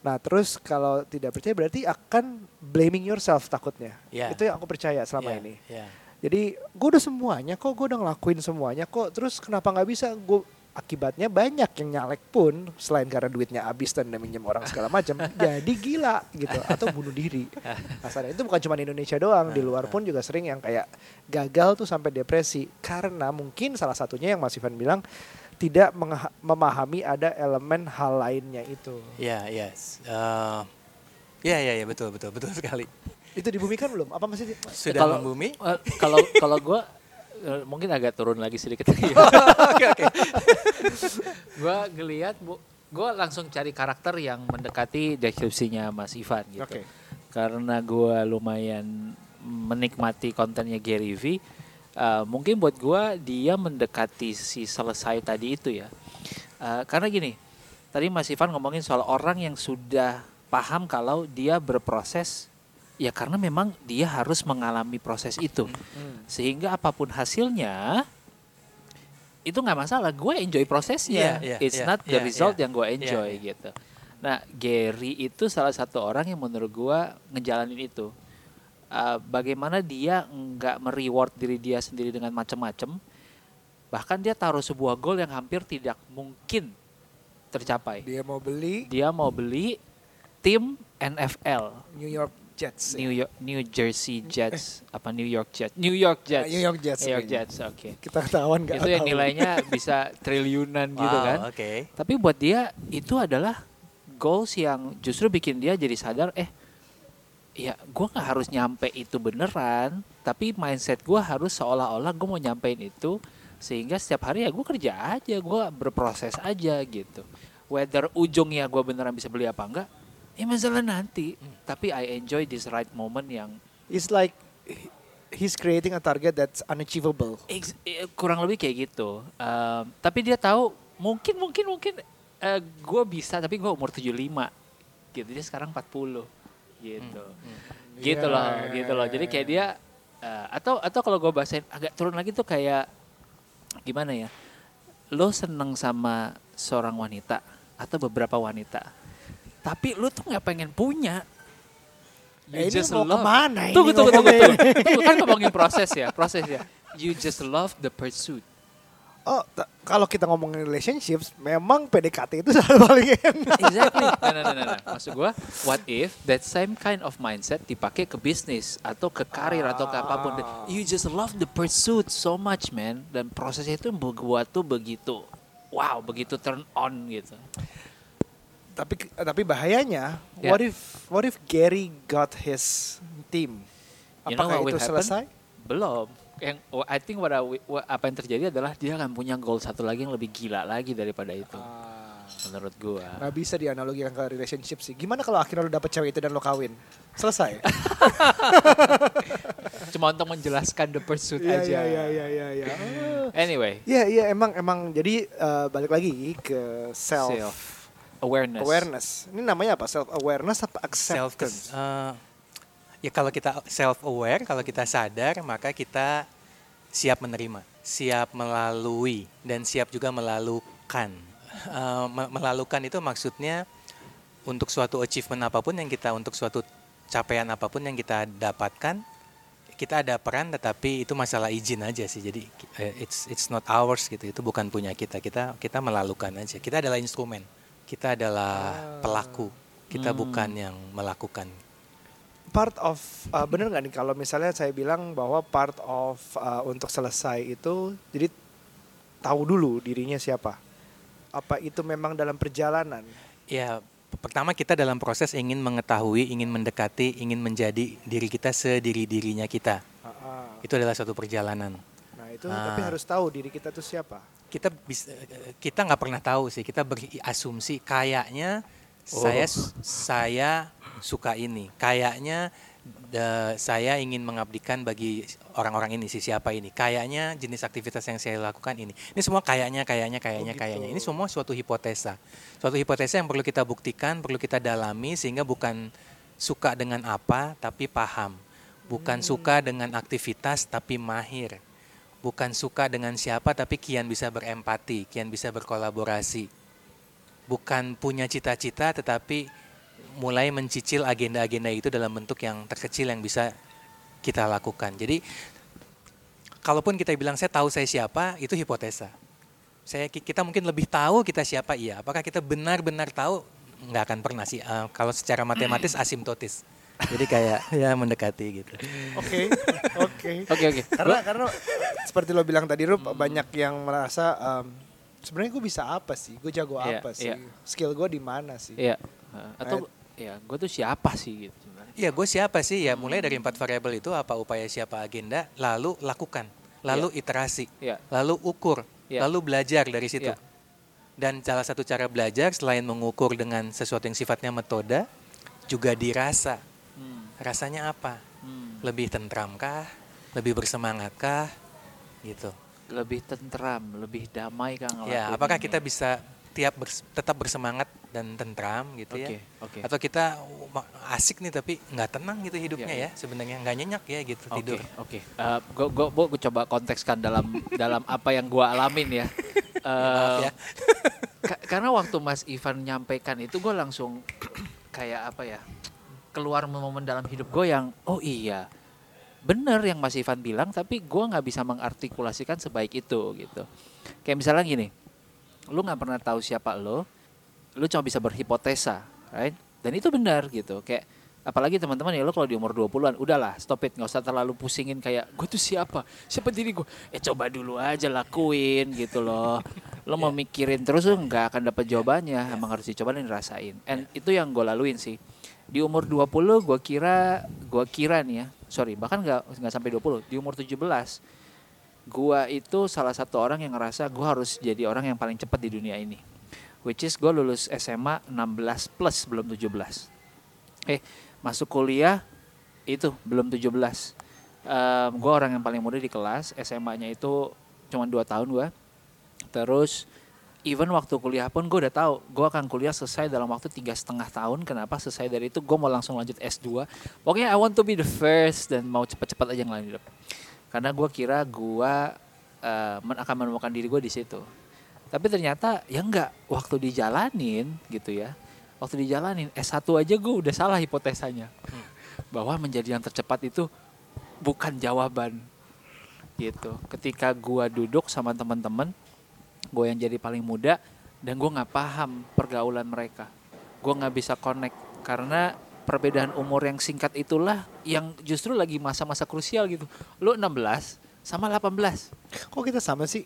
Nah terus kalau tidak percaya berarti akan blaming yourself takutnya. Ya. Itu yang aku percaya selama Ya, ini. ya. Jadi gue udah semuanya kok, gue udah ngelakuin semuanya kok. Terus kenapa nggak bisa? Gue akibatnya banyak yang nyalek pun selain karena duitnya habis dan minjem orang segala macam, jadi gila gitu atau bunuh diri. Kasarnya itu bukan cuma di Indonesia doang, di luar pun juga sering yang kayak gagal tuh sampai depresi karena mungkin salah satunya yang Mas Ivan bilang tidak memahami ada elemen hal lainnya itu. Ya, yes. Eh, ya, ya, ya, betul, betul, betul sekali. Itu dibumikan belum? Apa masih? di- Sudah Kalau- membumi? Eh, Kalau kalau gue mungkin agak turun lagi sedikit. Oke, oke. gue ngelihat bu, gue langsung cari karakter yang mendekati deskripsinya Mas Ivan gitu. Oke. Karena gue lumayan menikmati kontennya Gary V, eh, mungkin buat gue dia mendekati si selesai tadi itu ya. Eh, karena gini, tadi Mas Ivan ngomongin soal orang yang sudah paham kalau dia berproses, ya karena memang dia harus mengalami proses itu Hmm. sehingga apa pun hasilnya itu nggak masalah gue enjoy prosesnya Iya, iya, it's iya, not the result iya. yang gue enjoy iya. gitu nah Gary itu salah satu orang yang menurut gue ngejalanin itu Uh, bagaimana dia nggak mereward diri dia sendiri dengan macam-macam bahkan dia taruh sebuah goal yang hampir tidak mungkin tercapai Dia mau beli dia mau beli tim NFL New York Jets. New York New Jersey Jets apa New York Jets New York Jets New York Jets. New York. Jets oke Kita ketahuan nggak itu yang tahu. nilainya bisa triliunan gitu Wow, kan Oke. tapi buat dia itu adalah goals yang justru bikin dia jadi sadar eh ya gue nggak harus nyampe itu beneran tapi mindset gue harus seolah-olah gue mau nyampein itu sehingga setiap hari ya gue kerja aja gue berproses aja gitu. Whether ujungnya gue beneran bisa beli apa enggak ya masalah nanti. Tapi I enjoy this right moment yang It's like he- he's creating a target that's unachievable. Ex- eh, kurang lebih kayak gitu. Um, tapi dia tahu mungkin mungkin mungkin gue bisa tapi gue umur 75 gitu. Dia sekarang 40 gitu. Gitu Iya, loh, iya, gitu loh. iya, Jadi kayak iya. dia eh, atau atau kalau gue bahasain agak turun lagi tuh kayak gimana ya? Lo seneng sama seorang wanita atau beberapa wanita. Tapi lo tuh nggak pengen punya. Eh, ini mau ke mana ini Tunggu, tunggu, tunggu, ngomongnya tunggu. Tunggu, kan ngomongin proses ya, proses ya. You just love the pursuit. Oh, kalau kita ngomongin relationships, memang PDKT itu selalu paling enak. Exactly. Nah, nah, nah, nah. Maksud gua, what if that same kind of mindset dipakai ke bisnis atau ke karir atau ke apa pun. You just love the pursuit so much, man. Dan prosesnya itu buat tuh begitu, wow, begitu turn on gitu. tapi tapi bahayanya, Ya. what if what if Gary got his team? You know Apakah itu selesai? Belum. Yang oh, I think what, I- what- apa yang terjadi adalah dia akan punya goal satu lagi yang lebih gila lagi daripada itu. Menurut gua. Nggak bisa dianalogikan ke relationship sih. Gimana kalau akhirnya lo dapet cewek itu dan lo kawin? Selesai. Cuma untuk menjelaskan the pursuit Iya aja. iya iya iya iya. iya. Oh. Anyway, Iya iya emang emang jadi eh, balik lagi ke self, self awareness. awareness. Ini namanya apa? Self awareness apa Self acceptance? Ya kalau kita self aware, kalau kita sadar, maka kita siap menerima, siap melalui dan siap juga melalukan. Me- melalukan itu maksudnya untuk suatu achievement apa pun yang kita untuk suatu capaian apa pun yang kita dapatkan kita ada peran tetapi itu masalah izin aja sih. Jadi eh, it's it's not ours gitu itu bukan punya kita. Kita kita melalukan aja. Kita adalah instrumen. Kita adalah pelaku. Kita Hmm. bukan yang melakukan part of uh, bener nggak nih kalau misalnya saya bilang bahwa part of uh, untuk selesai itu jadi tahu dulu dirinya siapa? Apa itu memang dalam perjalanan? Ya pertama kita dalam proses ingin mengetahui ingin mendekati ingin menjadi diri kita sediri dirinya kita. Ah, ah. itu adalah suatu perjalanan. Nah itu Ah. tapi harus tahu diri kita tuh siapa. Kita bisa kita nggak pernah tahu sih. Kita berasumsi kayaknya saya saya suka ini. Kayaknya da- saya ingin mengabdikan bagi orang-orang ini si siapa ini. Kayaknya jenis aktivitas yang saya lakukan ini. Ini semua kayaknya kayaknya kayaknya gitu. kayaknya. Ini semua suatu hipotesa. Suatu hipotesa yang perlu kita buktikan perlu kita dalami sehingga bukan suka dengan apa tapi paham. Bukan suka dengan aktivitas tapi mahir. Bukan suka dengan siapa tapi kian bisa berempati kian bisa berkolaborasi. Bukan punya cita-cita tetapi mulai mencicil agenda-agenda itu dalam bentuk yang terkecil yang bisa kita lakukan. Jadi kalaupun kita bilang saya tahu saya siapa, itu hipotesa. Saya kita mungkin lebih tahu kita siapa iya. Apakah kita benar-benar tahu? Nggak akan pernah sih. Eh, kalau secara matematis asimtotis. Jadi kayak ya mendekati gitu. Oke, oke. Oke oke. Karena karena seperti lo bilang tadi Rup, banyak yang merasa em, sebenarnya gue bisa apa sih? Gue jago Iya, apa sih? iya. Skill gue di mana sih? Iya. Uh, Atau ya gue tuh siapa sih gitu sebenarnya. Iya, gue siapa sih? Ya mulai dari empat variabel itu apa upaya siapa agenda, lalu lakukan, lalu iterasi, Iya. lalu ukur, Iya. lalu belajar dari situ. Iya. Dan salah satu cara belajar selain mengukur dengan sesuatu yang sifatnya metode, juga dirasa. Hmm. Rasanya apa? Hmm. Lebih tentramkah? Lebih bersemangatkah? Gitu. Lebih tentram, lebih damai kan Ya, apakah kita bisa tiap bers- tetap bersemangat dan tentram gitu Oke, ya? oke. Atau kita asik nih tapi nggak tenang gitu hidupnya Iya, ya? Sebenarnya nggak nyenyak ya gitu Oke, tidur. oke. Eh, gua, gua, gua, gua coba kontekskan dalam dalam apa yang gua alamin ya. Maaf Eh, ya. ka- karena waktu Mas Ivan menyampaikan itu gue langsung kayak apa ya keluar momen dalam hidup gue yang oh iya bener yang Mas Ivan bilang tapi gue nggak bisa mengartikulasikan sebaik itu gitu kayak misalnya gini lu nggak pernah tahu siapa lo lu cuma bisa berhipotesa right? Dan itu benar gitu. Kayak apalagi teman-teman ya lo kalau di umur 20-an udahlah stop it. Nggak usah terlalu pusingin kayak gue tuh siapa? Siapa diri gue eh coba dulu aja lakuin gitu loh. Lo mau mikirin terus lo nggak akan dapat jawabannya. Emang harus dicoba dan dirasain. And itu yang gue laluin sih. Di umur 20 gue kira gue kira nih ya sorry bahkan nggak nggak sampai 20 di umur 17 gua itu salah satu orang yang ngerasa gua harus jadi orang yang paling cepat di dunia ini. Which is gue lulus SMA 16 plus belum 17 eh masuk kuliah itu belum 17 Em, gue orang yang paling muda di kelas SMA-nya itu cuma 2 tahun gua. Terus even waktu kuliah pun gue udah tahu gue akan kuliah selesai dalam waktu tiga setengah tahun. Kenapa selesai dari itu? Gue mau langsung lanjut S2 pokoknya I want to be the first dan mau cepat-cepat aja ngelain hidup karena gue kira gue eh, men- akan menemukan diri gue di situ. Tapi ternyata ya enggak. Waktu dijalanin gitu ya. Waktu dijalanin S1 aja gue udah salah hipotesanya. Bahwa menjadi yang tercepat itu bukan jawaban. Gitu. Ketika gua duduk sama teman-teman gue yang jadi paling muda dan gue nggak paham pergaulan mereka. Gue nggak bisa connect. Karena perbedaan umur yang singkat itulah yang justru lagi masa-masa krusial gitu. Lu 16 sama 18 Kok kita sama sih?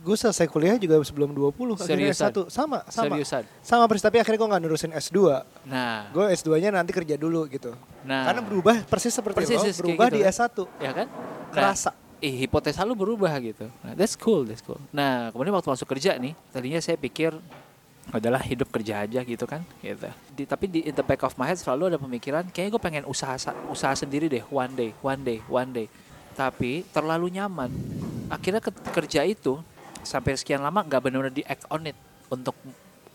Gue selesai kuliah juga sebelum 20 akhirnya Seriusan? S1 sama sama. Seriusan? Sama persis. Tapi akhirnya gue nggak nerusin S2 nah. Gue S2 nya nanti kerja dulu gitu. Nah. Karena berubah persis seperti Persis lo kayak berubah gitu di kan. S1 ya kan? Kerasa. Nah, ih, hipotesa lu berubah gitu. Nah, that's cool, that's cool. Nah, kemudian waktu masuk kerja nih, tadinya saya pikir adalah hidup kerja aja gitu kan, gitu. Di, tapi di in the back of my head selalu ada pemikiran, kayaknya gue pengen usaha sa- usaha sendiri deh, one day, one day, one day. Tapi terlalu nyaman. Akhirnya ke, kerja itu sampai sekian lama nggak benar-benar di act on it untuk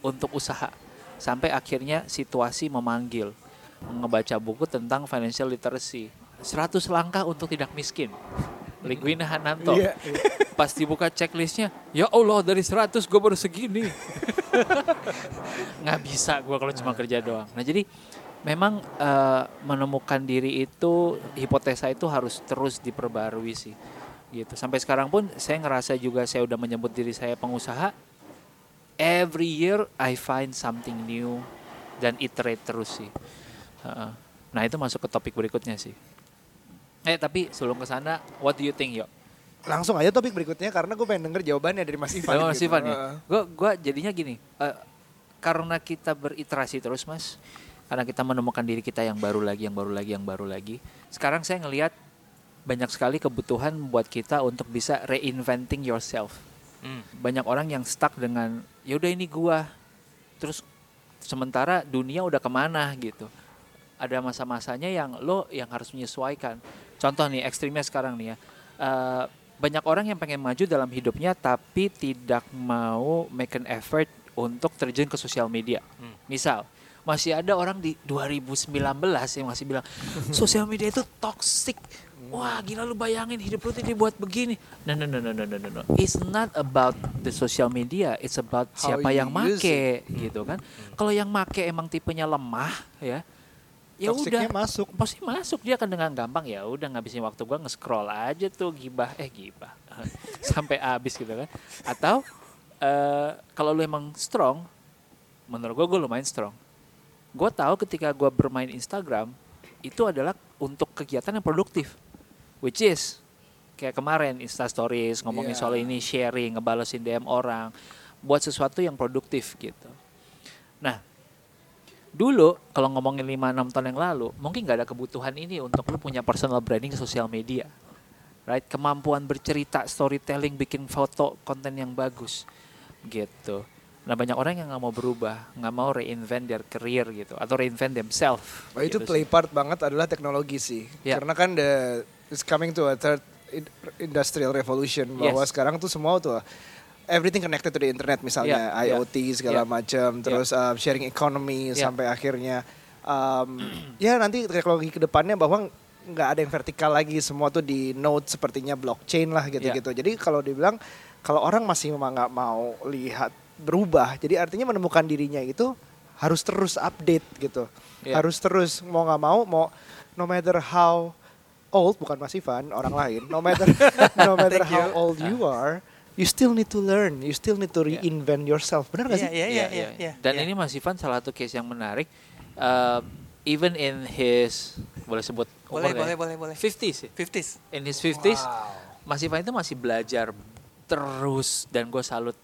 untuk usaha. Sampai akhirnya situasi memanggil ngebaca buku tentang financial literacy. 100 langkah untuk tidak miskin. Liguina Hananto. Iya, Pas dibuka checklistnya, ya Allah dari 100 gue baru segini. Nggak bisa gue kalau cuma kerja doang. Nah jadi memang eh, menemukan diri itu, hipotesa itu harus terus diperbarui sih. Gitu. Sampai sekarang pun saya ngerasa juga saya udah menyebut diri saya pengusaha. Every year I find something new dan iterate terus sih. Heeh. Nah itu masuk ke topik berikutnya sih. Eh tapi sebelum ke sana, what do you think yo? langsung aja topik berikutnya karena gue pengen denger jawabannya dari Mas Ivan Mas gitu. Ivan ya. Gue gua jadinya gini, eh, karena kita beriterasi terus mas, karena kita menemukan diri kita yang baru lagi, yang baru lagi, yang baru lagi. Sekarang saya ngelihat banyak sekali kebutuhan buat kita untuk bisa reinventing yourself. Hmm. Banyak orang yang stuck dengan ya udah ini gua. Terus sementara dunia udah ke mana gitu. Ada masa-masanya yang lo yang harus menyesuaikan. Contoh nih ekstrimnya sekarang nih ya. Eh, banyak orang yang pengen maju dalam hidupnya tapi tidak mau make an effort untuk terjun ke sosial media. Hmm. Misal, masih ada orang di 2019 yang masih bilang sosial media itu toxic. Wah, gila lu bayangin hidup lu tuh dibuat begini. No, no, no, no, no, no, no. It's not about the social media, it's about How siapa yang make gitu kan. Kalau yang make emang tipenya lemah ya, ya udah. masuk. pasti masuk dia akan dengan gampang ya udah ngabisin waktu gua nge-scroll aja tuh gibah. Eh gibah. Sampai habis gitu kan. Atau eh kalau lu emang strong menurut gua gua lumayan strong. Gua tahu ketika gua bermain Instagram itu adalah untuk kegiatan yang produktif. Which is kayak kemarin Insta Stories ngomongin Iya. soal ini sharing ngebalesin DM orang buat sesuatu yang produktif gitu. Nah dulu kalau ngomongin 5-6 tahun yang lalu mungkin nggak ada kebutuhan ini untuk lu punya personal branding di sosial media right kemampuan bercerita storytelling bikin foto konten yang bagus gitu nah banyak orang yang nggak mau berubah nggak mau reinvent their career gitu atau reinvent themselves Oh, itu gitu play sih. part banget adalah teknologi sih. Ya. Karena kan the it's coming to a third in- industrial revolution bahwa Yes. sekarang tuh semua tuh everything connected to the internet misalnya Ya, ya. IoT segala Ya. macam, terus um, sharing economy Ya. sampai akhirnya um, ya nanti teknologi ke depannya bahwa nggak ada yang vertikal lagi semua tuh di node sepertinya blockchain lah gitu-gitu. Jadi kalau dibilang kalau orang masih memang nggak mau lihat berubah, jadi artinya menemukan dirinya itu harus terus update gitu Ya. harus terus mau nggak mau mau no matter how old bukan Mas Ivan orang lain no matter no matter how old you are you still need to learn you still need to Yeah. reinvent yourself benar nggak sih iya, iya, Iya. Dan iya. ini Mas Ivan salah satu case yang menarik. Uh, even in his boleh sebut boleh, umur boleh, nggak boleh, boleh. ya? 50s ya? 50s. In his 50s, Wow. Mas Ivan itu masih belajar terus dan gue salut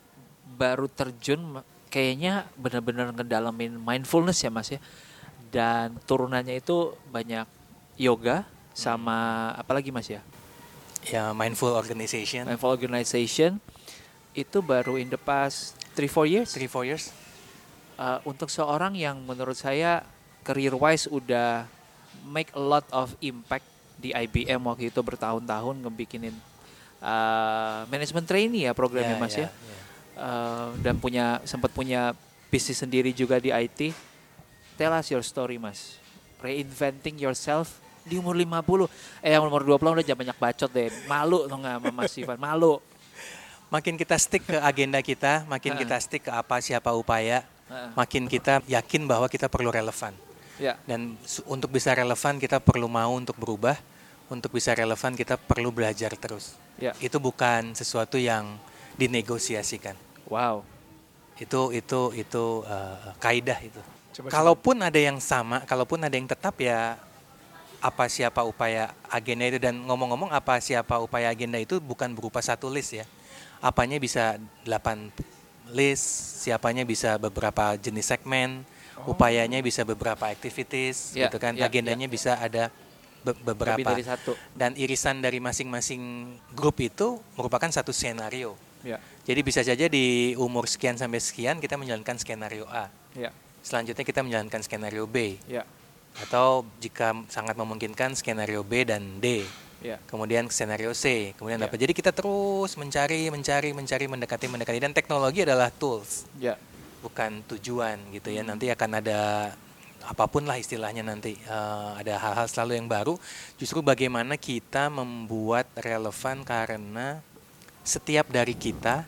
baru terjun kayaknya benar-benar ngedalamin mindfulness ya Mas ya. Dan turunannya itu banyak yoga sama apalagi Mas ya? Ya, mindful organization. Mindful organization itu baru in the past 3-4 years. 3 4 years. uh, untuk seorang yang menurut saya career wise udah make a lot of impact di IBM waktu itu bertahun-tahun ngebikinin uh, management trainee ya programnya Mas ya. Uh, dan punya sempat punya bisnis sendiri juga di IT. Tell us your story Mas. Reinventing yourself di umur 50. Eh yang umur 20 udah jangan banyak bacot deh. Malu tuh nggak sama Mas Ivan, malu. Makin kita stick ke agenda kita, makin Ha. kita stick ke apa siapa upaya, Heeh. makin kita yakin bahwa kita perlu relevan. Ya. Dan untuk bisa relevan kita perlu mau untuk berubah. Untuk bisa relevan kita perlu belajar terus. Ya. Itu bukan sesuatu yang dinegosiasikan. Wow. Itu itu itu uh, kaidah itu. Coba- kalaupun ada yang sama, kalaupun ada yang tetap ya apa siapa upaya agenda itu dan ngomong-ngomong apa siapa upaya agenda itu bukan berupa satu list ya. Apanya bisa 8 list, siapanya bisa beberapa jenis segmen, upayanya bisa beberapa activities Ya, gitu kan. ya, Agendanya bisa ada be- Lebih beberapa dari satu. dan irisan dari masing-masing grup itu merupakan satu skenario. Ya. Jadi bisa saja di umur sekian sampai sekian kita menjalankan skenario A. Ya. Selanjutnya kita menjalankan skenario B. Ya. Atau jika sangat memungkinkan skenario B dan D. Ya. Kemudian skenario C. Kemudian Ya. apa? Jadi kita terus mencari, mencari, mencari, mendekati, mendekati. Dan teknologi adalah tools, Ya. bukan tujuan gitu ya. Nanti akan ada apa pun lah istilahnya nanti eh, ada hal-hal selalu yang baru. Justru bagaimana kita membuat relevan karena setiap dari kita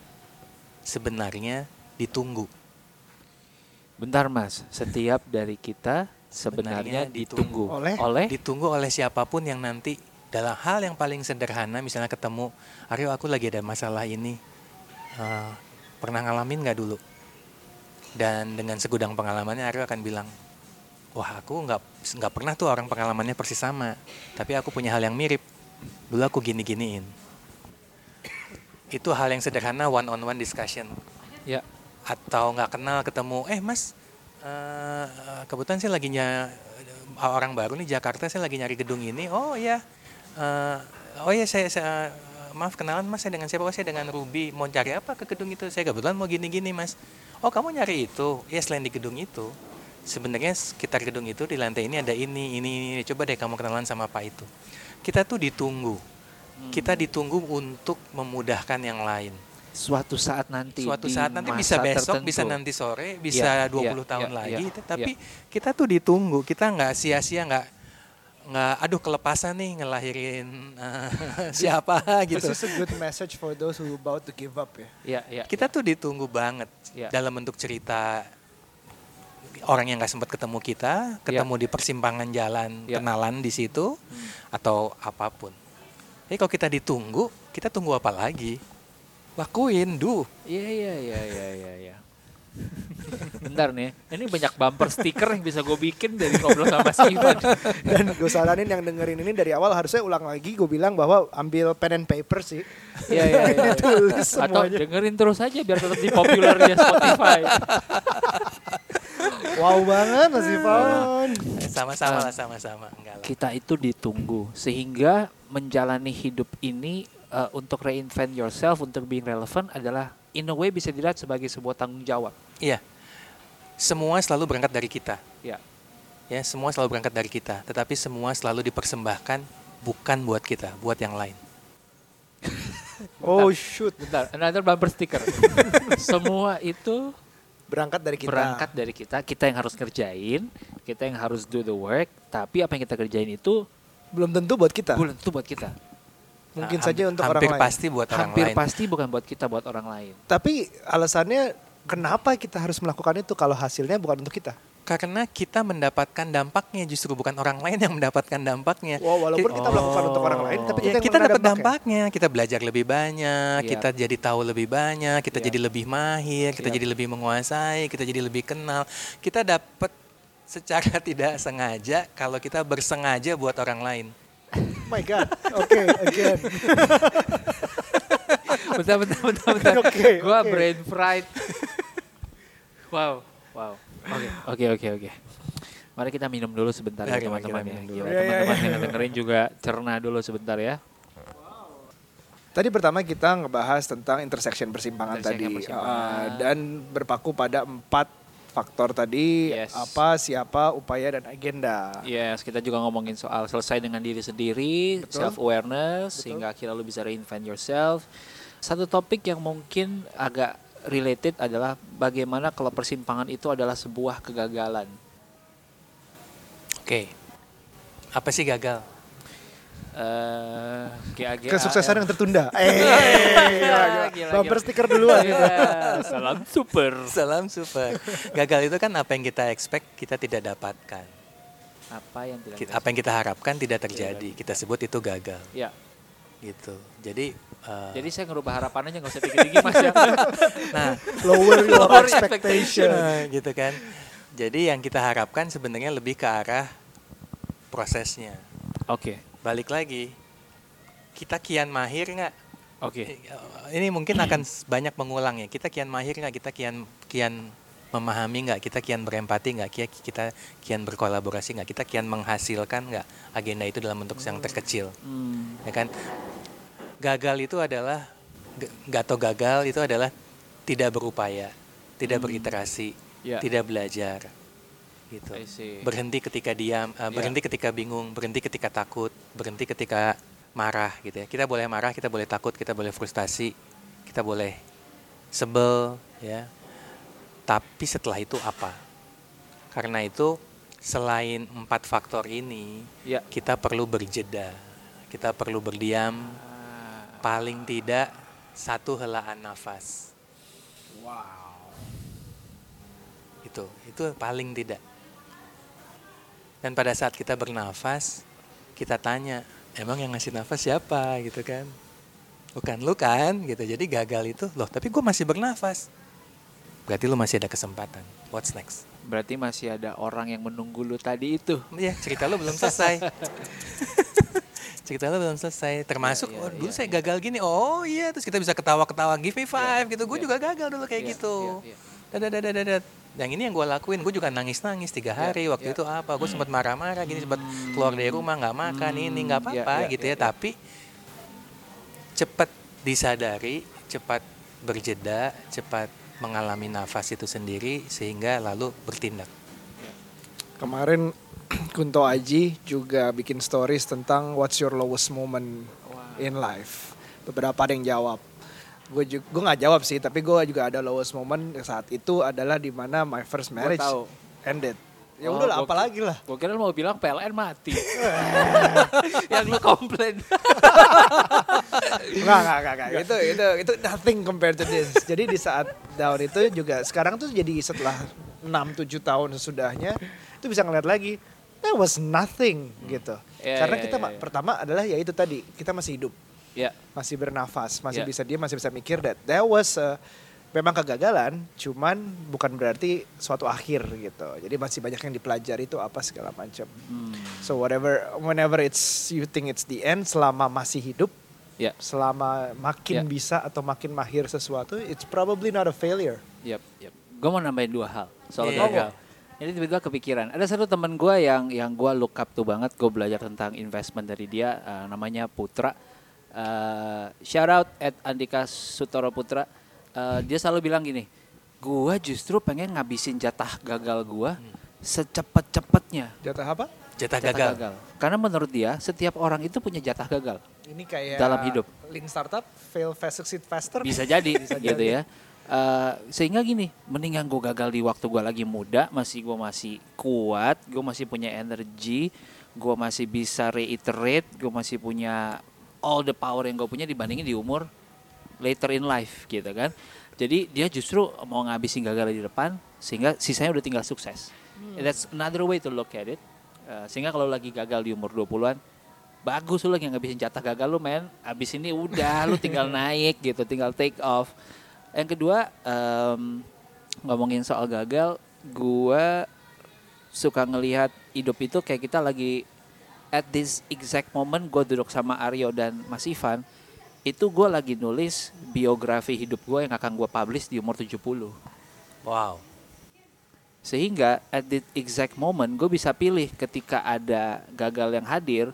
sebenarnya ditunggu. Bentar Mas, setiap dari kita sebenarnya ditunggu. Oleh? oleh? Ditunggu oleh siapa pun yang nanti dalam hal yang paling sederhana misalnya ketemu Aryo aku lagi ada masalah ini. Eh, pernah ngalamin nggak dulu? Dan dengan segudang pengalamannya Aryo akan bilang wah aku nggak nggak pernah tuh orang pengalamannya persis sama. Tapi aku punya hal yang mirip. Dulu aku gini giniin itu hal yang sederhana one on one discussion. Ya. Atau nggak kenal ketemu eh mas eh, kebetulan saya lagi nya orang baru nih Jakarta saya lagi nyari gedung ini. Oh ya Eh, oh ya saya, saya maaf kenalan mas saya dengan siapa? Oh, saya dengan Ruby. Mau cari apa ke gedung itu? Saya kebetulan mau gini-gini mas. Oh kamu nyari itu? Ya selain di gedung itu. Sebenarnya sekitar gedung itu di lantai ini ada ini ini ini. Coba deh kamu kenalan sama pak itu. Kita tuh ditunggu. Kita ditunggu untuk memudahkan yang lain Suatu saat nanti. suatu di saat nanti masa bisa besok tertentu. bisa nanti sore bisa Iya, 20 iya, tahun iya, lagi iya, tapi kita tuh ditunggu kita nggak sia-sia nggak nggak aduh kelepasan nih ngelahirin eh, siapa gitu This is a good message for those who about to give up ya. Iya, iya. kita tuh ditunggu banget Iya. dalam bentuk cerita orang yang nggak sempat ketemu kita ketemu di persimpangan jalan Iya. kenalan di situ atau apa pun jadi kalau kita ditunggu kita tunggu apa lagi lakuin duh Iya, iya, iya, iya, iya, iya. Bentar nih, ini banyak bumper stiker yang bisa gue bikin dari ngobrol sama si Ivan. Dan gue saranin yang dengerin ini dari awal harusnya ulang lagi. Gue bilang bahwa ambil pen and paper sih. Iya, iya, iya. Tulis Atau semuanya. dengerin terus aja biar tetap di populer di Spotify. Wow banget Mas Ivan. sama-sama lah sama-sama Kita itu ditunggu sehingga menjalani hidup ini eh, untuk reinvent yourself, untuk being relevant adalah in a way bisa dilihat sebagai sebuah tanggung jawab. Iya. Semua selalu berangkat dari kita. Ya. Ya, semua selalu berangkat dari kita, tetapi semua selalu dipersembahkan bukan buat kita, buat yang lain. Oh shoot. Bentar, another bumper stiker. Semua itu Berangkat dari kita. berangkat dari kita, kita yang harus kerjain, kita yang harus do the work, tapi apa yang kita kerjain itu Belum tentu buat kita. belum tentu buat kita. Mungkin Ham- saja untuk orang hampir lain. pasti buat orang Hampir lain. pasti bukan buat kita, buat orang lain. Tapi alasannya kenapa kita harus melakukan itu kalau hasilnya bukan untuk kita? Karena kita mendapatkan dampaknya justru bukan orang lain yang mendapatkan dampaknya. Wow, walaupun Ki- kita melakukan untuk orang lain, tapi Ya, kita yang kita dapat dampaknya. dampaknya, kita belajar lebih banyak, Iya. kita jadi tahu lebih banyak, kita Iya. jadi lebih mahir, kita Iya. jadi lebih menguasai, kita jadi lebih kenal. Kita dapat secara tidak sengaja kalau kita bersengaja buat orang lain. Oh my god. Oke, again. bentar, bentar, bentar, bentar. Oke, Gua oke. brain fried. wow, wow. Oke, oke, oke, oke. Mari kita minum dulu sebentar ya teman-teman ya. Gila, Iya, iya, teman-teman yang dengerin juga cerna dulu sebentar ya. Tadi pertama kita ngebahas tentang intersection persimpangan Intersection tadi persimpangan. Uh, dan berpaku pada empat faktor tadi Yes. apa, siapa, upaya dan agenda. Yes, kita juga ngomongin soal selesai dengan diri sendiri, Betul. self awareness, Betul. sehingga akhirnya lu bisa reinvent yourself. Satu topik yang mungkin agak related adalah bagaimana kalau persimpangan itu adalah sebuah kegagalan. Oke. Apa sih gagal? Eh, GAGA. Kesuksesan yang tertunda. Eh, gila, gila. Gila, Bumper stiker duluan. gitu. Salam super. Salam super. Gagal itu kan apa yang kita expect kita tidak dapatkan. Apa yang tidak Ki- Apa yang kita harapkan tidak terjadi. Kita sebut itu gagal. Ya, Gitu. Jadi eh, jadi saya ngerubah harapannya nggak usah tinggi-tinggi mas ya. nah Lower your Lower expectation. Nah, gitu kan. Jadi yang kita harapkan sebenarnya lebih ke arah prosesnya. Oke, Balik lagi, kita kian mahir nggak? oke. Eh, Ini mungkin akan banyak mengulang ya. Kita kian mahir nggak? Kita kian kian memahami nggak? Kita kian berempati nggak? Kita kita kian berkolaborasi nggak? Kita kian menghasilkan nggak agenda itu dalam bentuk yang terkecil? Hmm, Ya kan? Gagal itu adalah atau gagal itu adalah tidak berupaya, tidak Hmm. beriterasi, Ya. tidak belajar gitu berhenti ketika diam eh, berhenti ketika bingung berhenti ketika takut berhenti ketika marah gitu ya. Kita boleh marah kita boleh takut kita boleh frustasi kita boleh sebel ya. Tapi setelah itu apa? Karena itu selain empat faktor ini Ya. kita perlu berjeda. Kita perlu berdiam. Ah, paling tidak satu helaan nafas. Wow. itu itu paling tidak. Dan pada saat kita bernafas kita tanya emang yang ngasih nafas siapa? gitu kan. Bukan lu kan? gitu. Jadi gagal itu loh tapi gue masih bernafas. Berarti lu masih ada kesempatan. What's next? Berarti masih ada orang yang menunggu lu tadi itu. Iya cerita lu belum selesai. Cerita lu belum selesai. Termasuk Iya, oh, iya, dulu iya, saya iya. gagal gini. Oh iya terus kita bisa ketawa-ketawa give me five gitu. Gue iya. juga gagal dulu kayak Iya, gitu Dadadadadadat. yang ini yang gue lakuin gue juga nangis nangis tiga Iya, hari waktu iya. itu apa gue sempat marah-marah gini sempat keluar dari rumah nggak makan Hmm, ini nggak apa-apa iya, gitu iya, ya iya. tapi cepat disadari, cepat berjeda, cepat mengalami nafas itu sendiri sehingga lalu bertindak. Kemarin Kunto Aji juga bikin stories tentang what's your lowest moment in life. Beberapa ada yang jawab. Gue juga gue nggak jawab sih, tapi gue juga ada lowest moment saat itu adalah di mana my first marriage tahu. ended. Ya Oh, udah lah, gua- apalagi lah. Gue kira lu mau bilang PLN mati. yang lu komplain. Enggak, enggak, enggak, enggak. Itu itu itu nothing compared to this. Jadi di saat down itu juga sekarang tuh jadi setelah 6 7 tahun sesudahnya itu bisa ngeliat lagi that was nothing gitu. Iya, Karena iya, kita ma- iya. pertama adalah ya itu tadi, kita masih hidup, ya. masih bernafas, masih Iya. bisa dia masih bisa mikir that that was uh, memang kegagalan, cuman bukan berarti suatu akhir gitu. Jadi masih banyak yang dipelajari itu apa segala macam. Hmm. So whatever whenever it's you think it's the end selama masih hidup Ya. selama makin Ya. bisa atau makin mahir sesuatu, it's probably not a failure. Yap, yap. Gue mau nambahin dua hal soal Iya. gagal. Jadi tiba-tiba kepikiran. Ada satu teman gue yang yang gue look up tuh banget. Gue belajar tentang investment dari dia. eh, namanya Putra. Eh, shout out at Andika Sutoro Putra. Eh, dia selalu bilang gini. Gue justru pengen ngabisin jatah gagal gue secepat-cepatnya. Jatah apa? Jatah Jatah gagal. Karena menurut dia setiap orang itu punya jatah gagal. Ini kayak Dalam hidup. Lean startup, fail fast, succeed faster. bisa jadi Bisa gitu jadi. ya Eh, sehingga gini mendingan gue gagal di waktu gue lagi muda masih gue masih kuat gue masih punya energi gue masih bisa reiterate gue masih punya all the power yang gue punya dibandingin di umur later in life gitu kan. Jadi dia justru mau ngabisin gagal di depan sehingga sisanya udah tinggal sukses. That's another way to look at it. Eh, sehingga kalau lagi gagal di umur 20-an bagus lu lagi ngabisin jatah gagal lu men. Abis ini udah lu tinggal naik gitu tinggal take off. Yang kedua em, ngomongin soal gagal gua suka ngelihat hidup itu kayak kita lagi at this exact moment gue duduk sama Aryo dan Mas Ivan itu gue lagi nulis biografi hidup gue yang akan gue publish di umur 70 Wow. sehingga at the exact moment gue bisa pilih ketika ada gagal yang hadir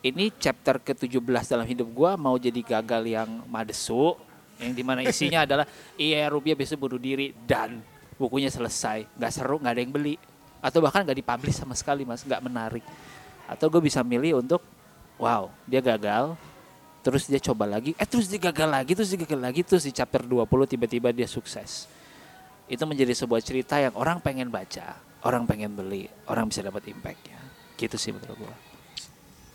ini chapter ke-17 dalam hidup gue mau jadi gagal yang madesu yang di mana isinya adalah iya rupiah bisa bunuh diri dan bukunya selesai. Nggak seru nggak ada yang beli. Atau bahkan nggak dipublish sama sekali mas. Nggak menarik atau gue bisa milih untuk wow dia gagal terus dia coba lagi eh terus dia gagal lagi terus dia gagal lagi terus di chapter 20 tiba-tiba dia sukses itu menjadi sebuah cerita yang orang pengen baca, orang pengen beli, orang bisa dapat impactnya. Gitu sih menurut gua.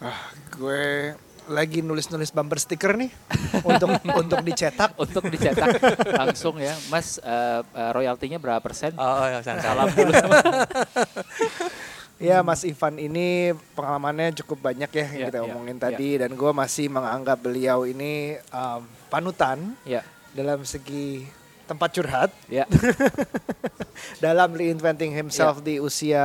Ah, gue lagi nulis-nulis bumper sticker nih untuk untuk dicetak. Untuk dicetak langsung ya, Mas eh, eh, royaltinya berapa persen? Oh, oh ya. Salam dulu sama Ya Mas Ivan ini pengalamannya cukup banyak ya yang Ya, kita ya, omongin ya. tadi dan gue masih menganggap beliau ini um, panutan ya, dalam segi tempat curhat ya, dalam reinventing himself Ya. di usia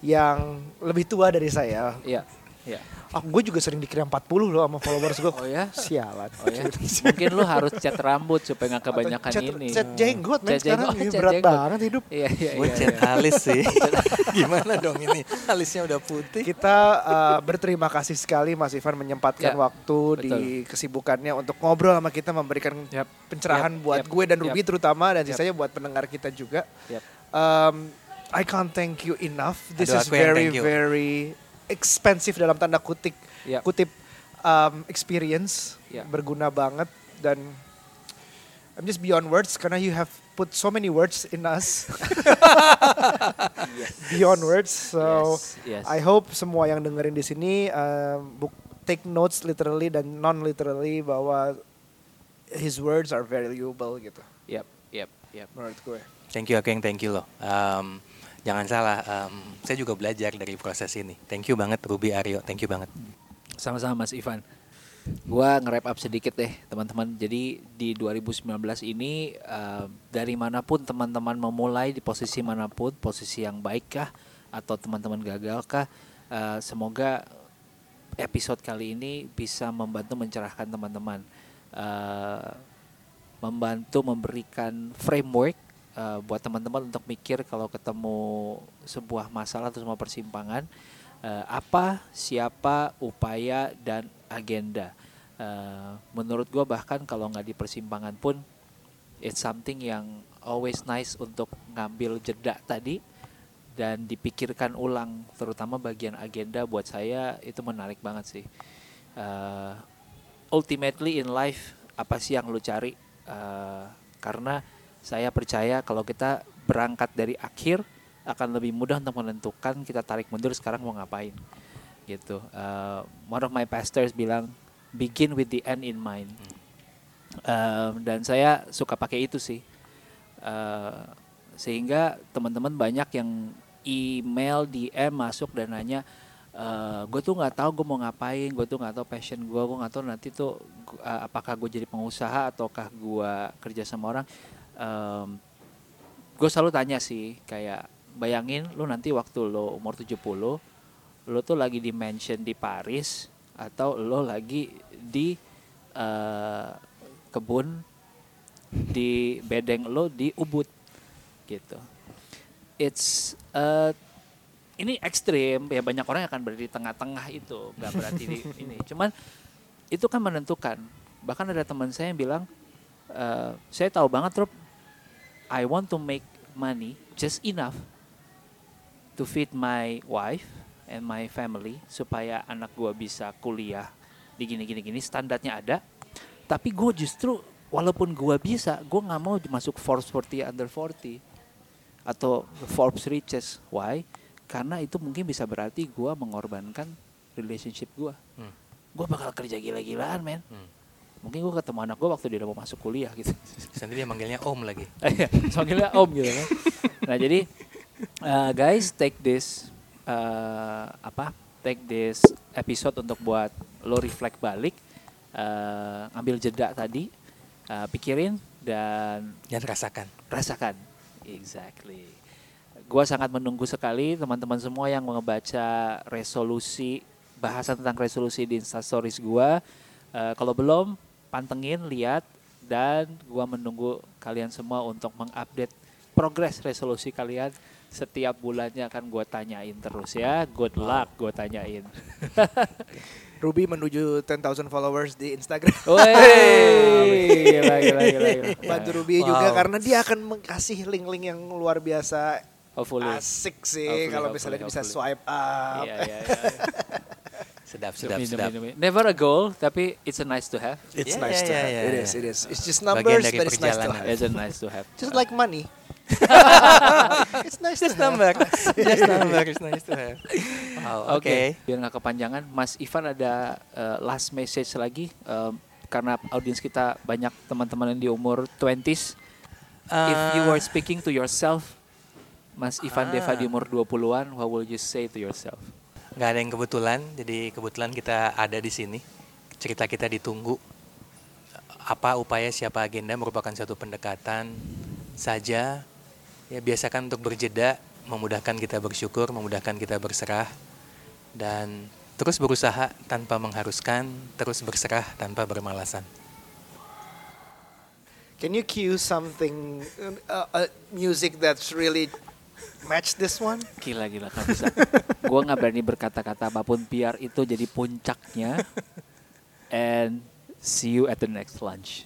yang lebih tua dari saya. ya, ya. Ah, gue juga sering dikira 40 loh sama followers gue. Oh ya? Sialan. Oh ya, mungkin lu harus cat rambut supaya nggak kebanyakan cat, ini. Cat jenggot men Cat sekarang. jenggot, cat berat jenggot. banget hidup. Iya, iya, Gue iya. cat iya. alis sih. Gimana dong ini? Alisnya udah putih. Kita uh, berterima kasih sekali Mas Ivan menyempatkan Ya, waktu di kesibukannya untuk ngobrol sama kita memberikan Yap. pencerahan Yap, buat yap, gue dan Ruby yap. terutama dan Yap. sisanya buat pendengar kita juga. Yap. Um, I can't thank you enough. This Aduh, is very very expensive dalam tanda kutip Yap. kutip um, experience Yap. berguna banget dan I'm just beyond words karena you have put so many words in us beyond words. So Yes, yes. I hope semua yang dengerin di sini um, book, take notes literally dan non literally bahwa his words are valuable gitu Yap, yap, yap. menurut gue. Thank you, aku yang thank you loh. Um, jangan salah, um, saya juga belajar dari proses ini. Thank you banget Ruby Aryo, thank you banget. Sama-sama Mas Ivan. Gua nge-wrap up sedikit deh teman-teman. Jadi di 2019 ini eh, dari mana pun teman-teman memulai di posisi mana pun, posisi yang baik kah atau teman-teman gagal kah, eh, semoga episode kali ini bisa membantu mencerahkan teman-teman. Eh, membantu memberikan framework eh, buat teman-teman untuk mikir kalau ketemu sebuah masalah atau semua persimpangan eh, apa, siapa, upaya dan agenda. Uh, menurut gue bahkan kalau nggak di persimpangan pun it's something yang always nice untuk ngambil jeda tadi dan dipikirkan ulang. Terutama bagian agenda buat saya itu menarik banget sih. Uh, ultimately in life apa sih yang lu cari? Uh, karena saya percaya kalau kita berangkat dari akhir akan lebih mudah untuk menentukan kita tarik mundur sekarang mau ngapain gitu. Uh, one of my pastors bilang begin with the end in mind. Uh, dan saya suka pakai itu sih. Uh, sehingga teman-teman banyak yang email DM masuk dan nanya uh, gue tuh nggak tahu gue mau ngapain gue tuh nggak tahu passion gue gue nggak tahu nanti tuh uh, apakah gue jadi pengusaha ataukah gue kerja sama orang um, gue selalu tanya sih kayak bayangin lu nanti waktu lo umur 70 lo tuh lagi di mansion di Paris atau lo lagi di uh, kebun di bedeng lo di Ubud gitu. It's uh, ini ekstrim ya banyak orang yang akan berada di tengah-tengah itu nggak berarti di ini. Cuman itu kan menentukan. Bahkan ada teman saya yang bilang uh, saya tahu banget Rob I want to make money just enough to feed my wife and my family supaya anak gue bisa kuliah di gini gini gini standarnya ada tapi gue justru walaupun gue bisa gue nggak mau masuk Forbes 40 under 40 atau Forbes Riches. Why? Karena itu mungkin bisa berarti gue mengorbankan relationship gue. Hmm. Gue bakal kerja gila-gilaan, men. Hmm. Mungkin gue ketemu anak gue waktu dia udah mau masuk kuliah gitu. Nanti dia manggilnya Om lagi. Iya, manggilnya Om gitu kan. Nah jadi uh, guys take this uh, apa? Take this episode untuk buat lo reflect balik, uh, ambil jeda tadi, uh, pikirin dan dan rasakan. Rasakan Exactly. Gua sangat menunggu sekali teman-teman semua yang membaca resolusi bahasan tentang resolusi di Instastories gua. Uh, kalau belum, pantengin, lihat dan gua menunggu kalian semua untuk mengupdate progres resolusi kalian setiap bulannya akan gue tanyain terus ya. Good luck gue tanyain. Ruby menuju 10,000 followers di Instagram. gila, gila, gila, gila. Bantu Ruby wow. juga karena dia akan mengkasih link-link yang luar biasa hopefully. asik sih kalau misalnya hopefully. bisa swipe up. Iya, iya, iya. sedap, sedap, demi, sedap. Demi, demi. Never a goal, tapi it's a nice to have. It's yeah, nice yeah, to yeah, have. Yeah, it yeah. is, it is. It's just numbers, but it's nice to have. It's a nice to have. Just like money. it's nice Just to number. Just number. It's nice to have. Wow, oke. Okay. Okay. Biar nggak kepanjangan, Mas Ivan ada uh, last message lagi um, karena audiens kita banyak teman-teman yang di umur 20s. Uh, If you were speaking to yourself, Mas Ivan uh, Deva di umur 20-an, what will you say to yourself? Gak ada yang kebetulan, jadi kebetulan kita ada di sini. Cerita kita ditunggu. Apa upaya siapa agenda merupakan satu pendekatan saja ya biasakan untuk berjeda memudahkan kita bersyukur memudahkan kita berserah dan terus berusaha tanpa mengharuskan terus berserah tanpa bermalasan Can you cue something uh, uh, music that's really match this one? Gila gila kan bisa. Gua nggak berani berkata-kata apa pun biar itu jadi puncaknya. And see you at the next lunch.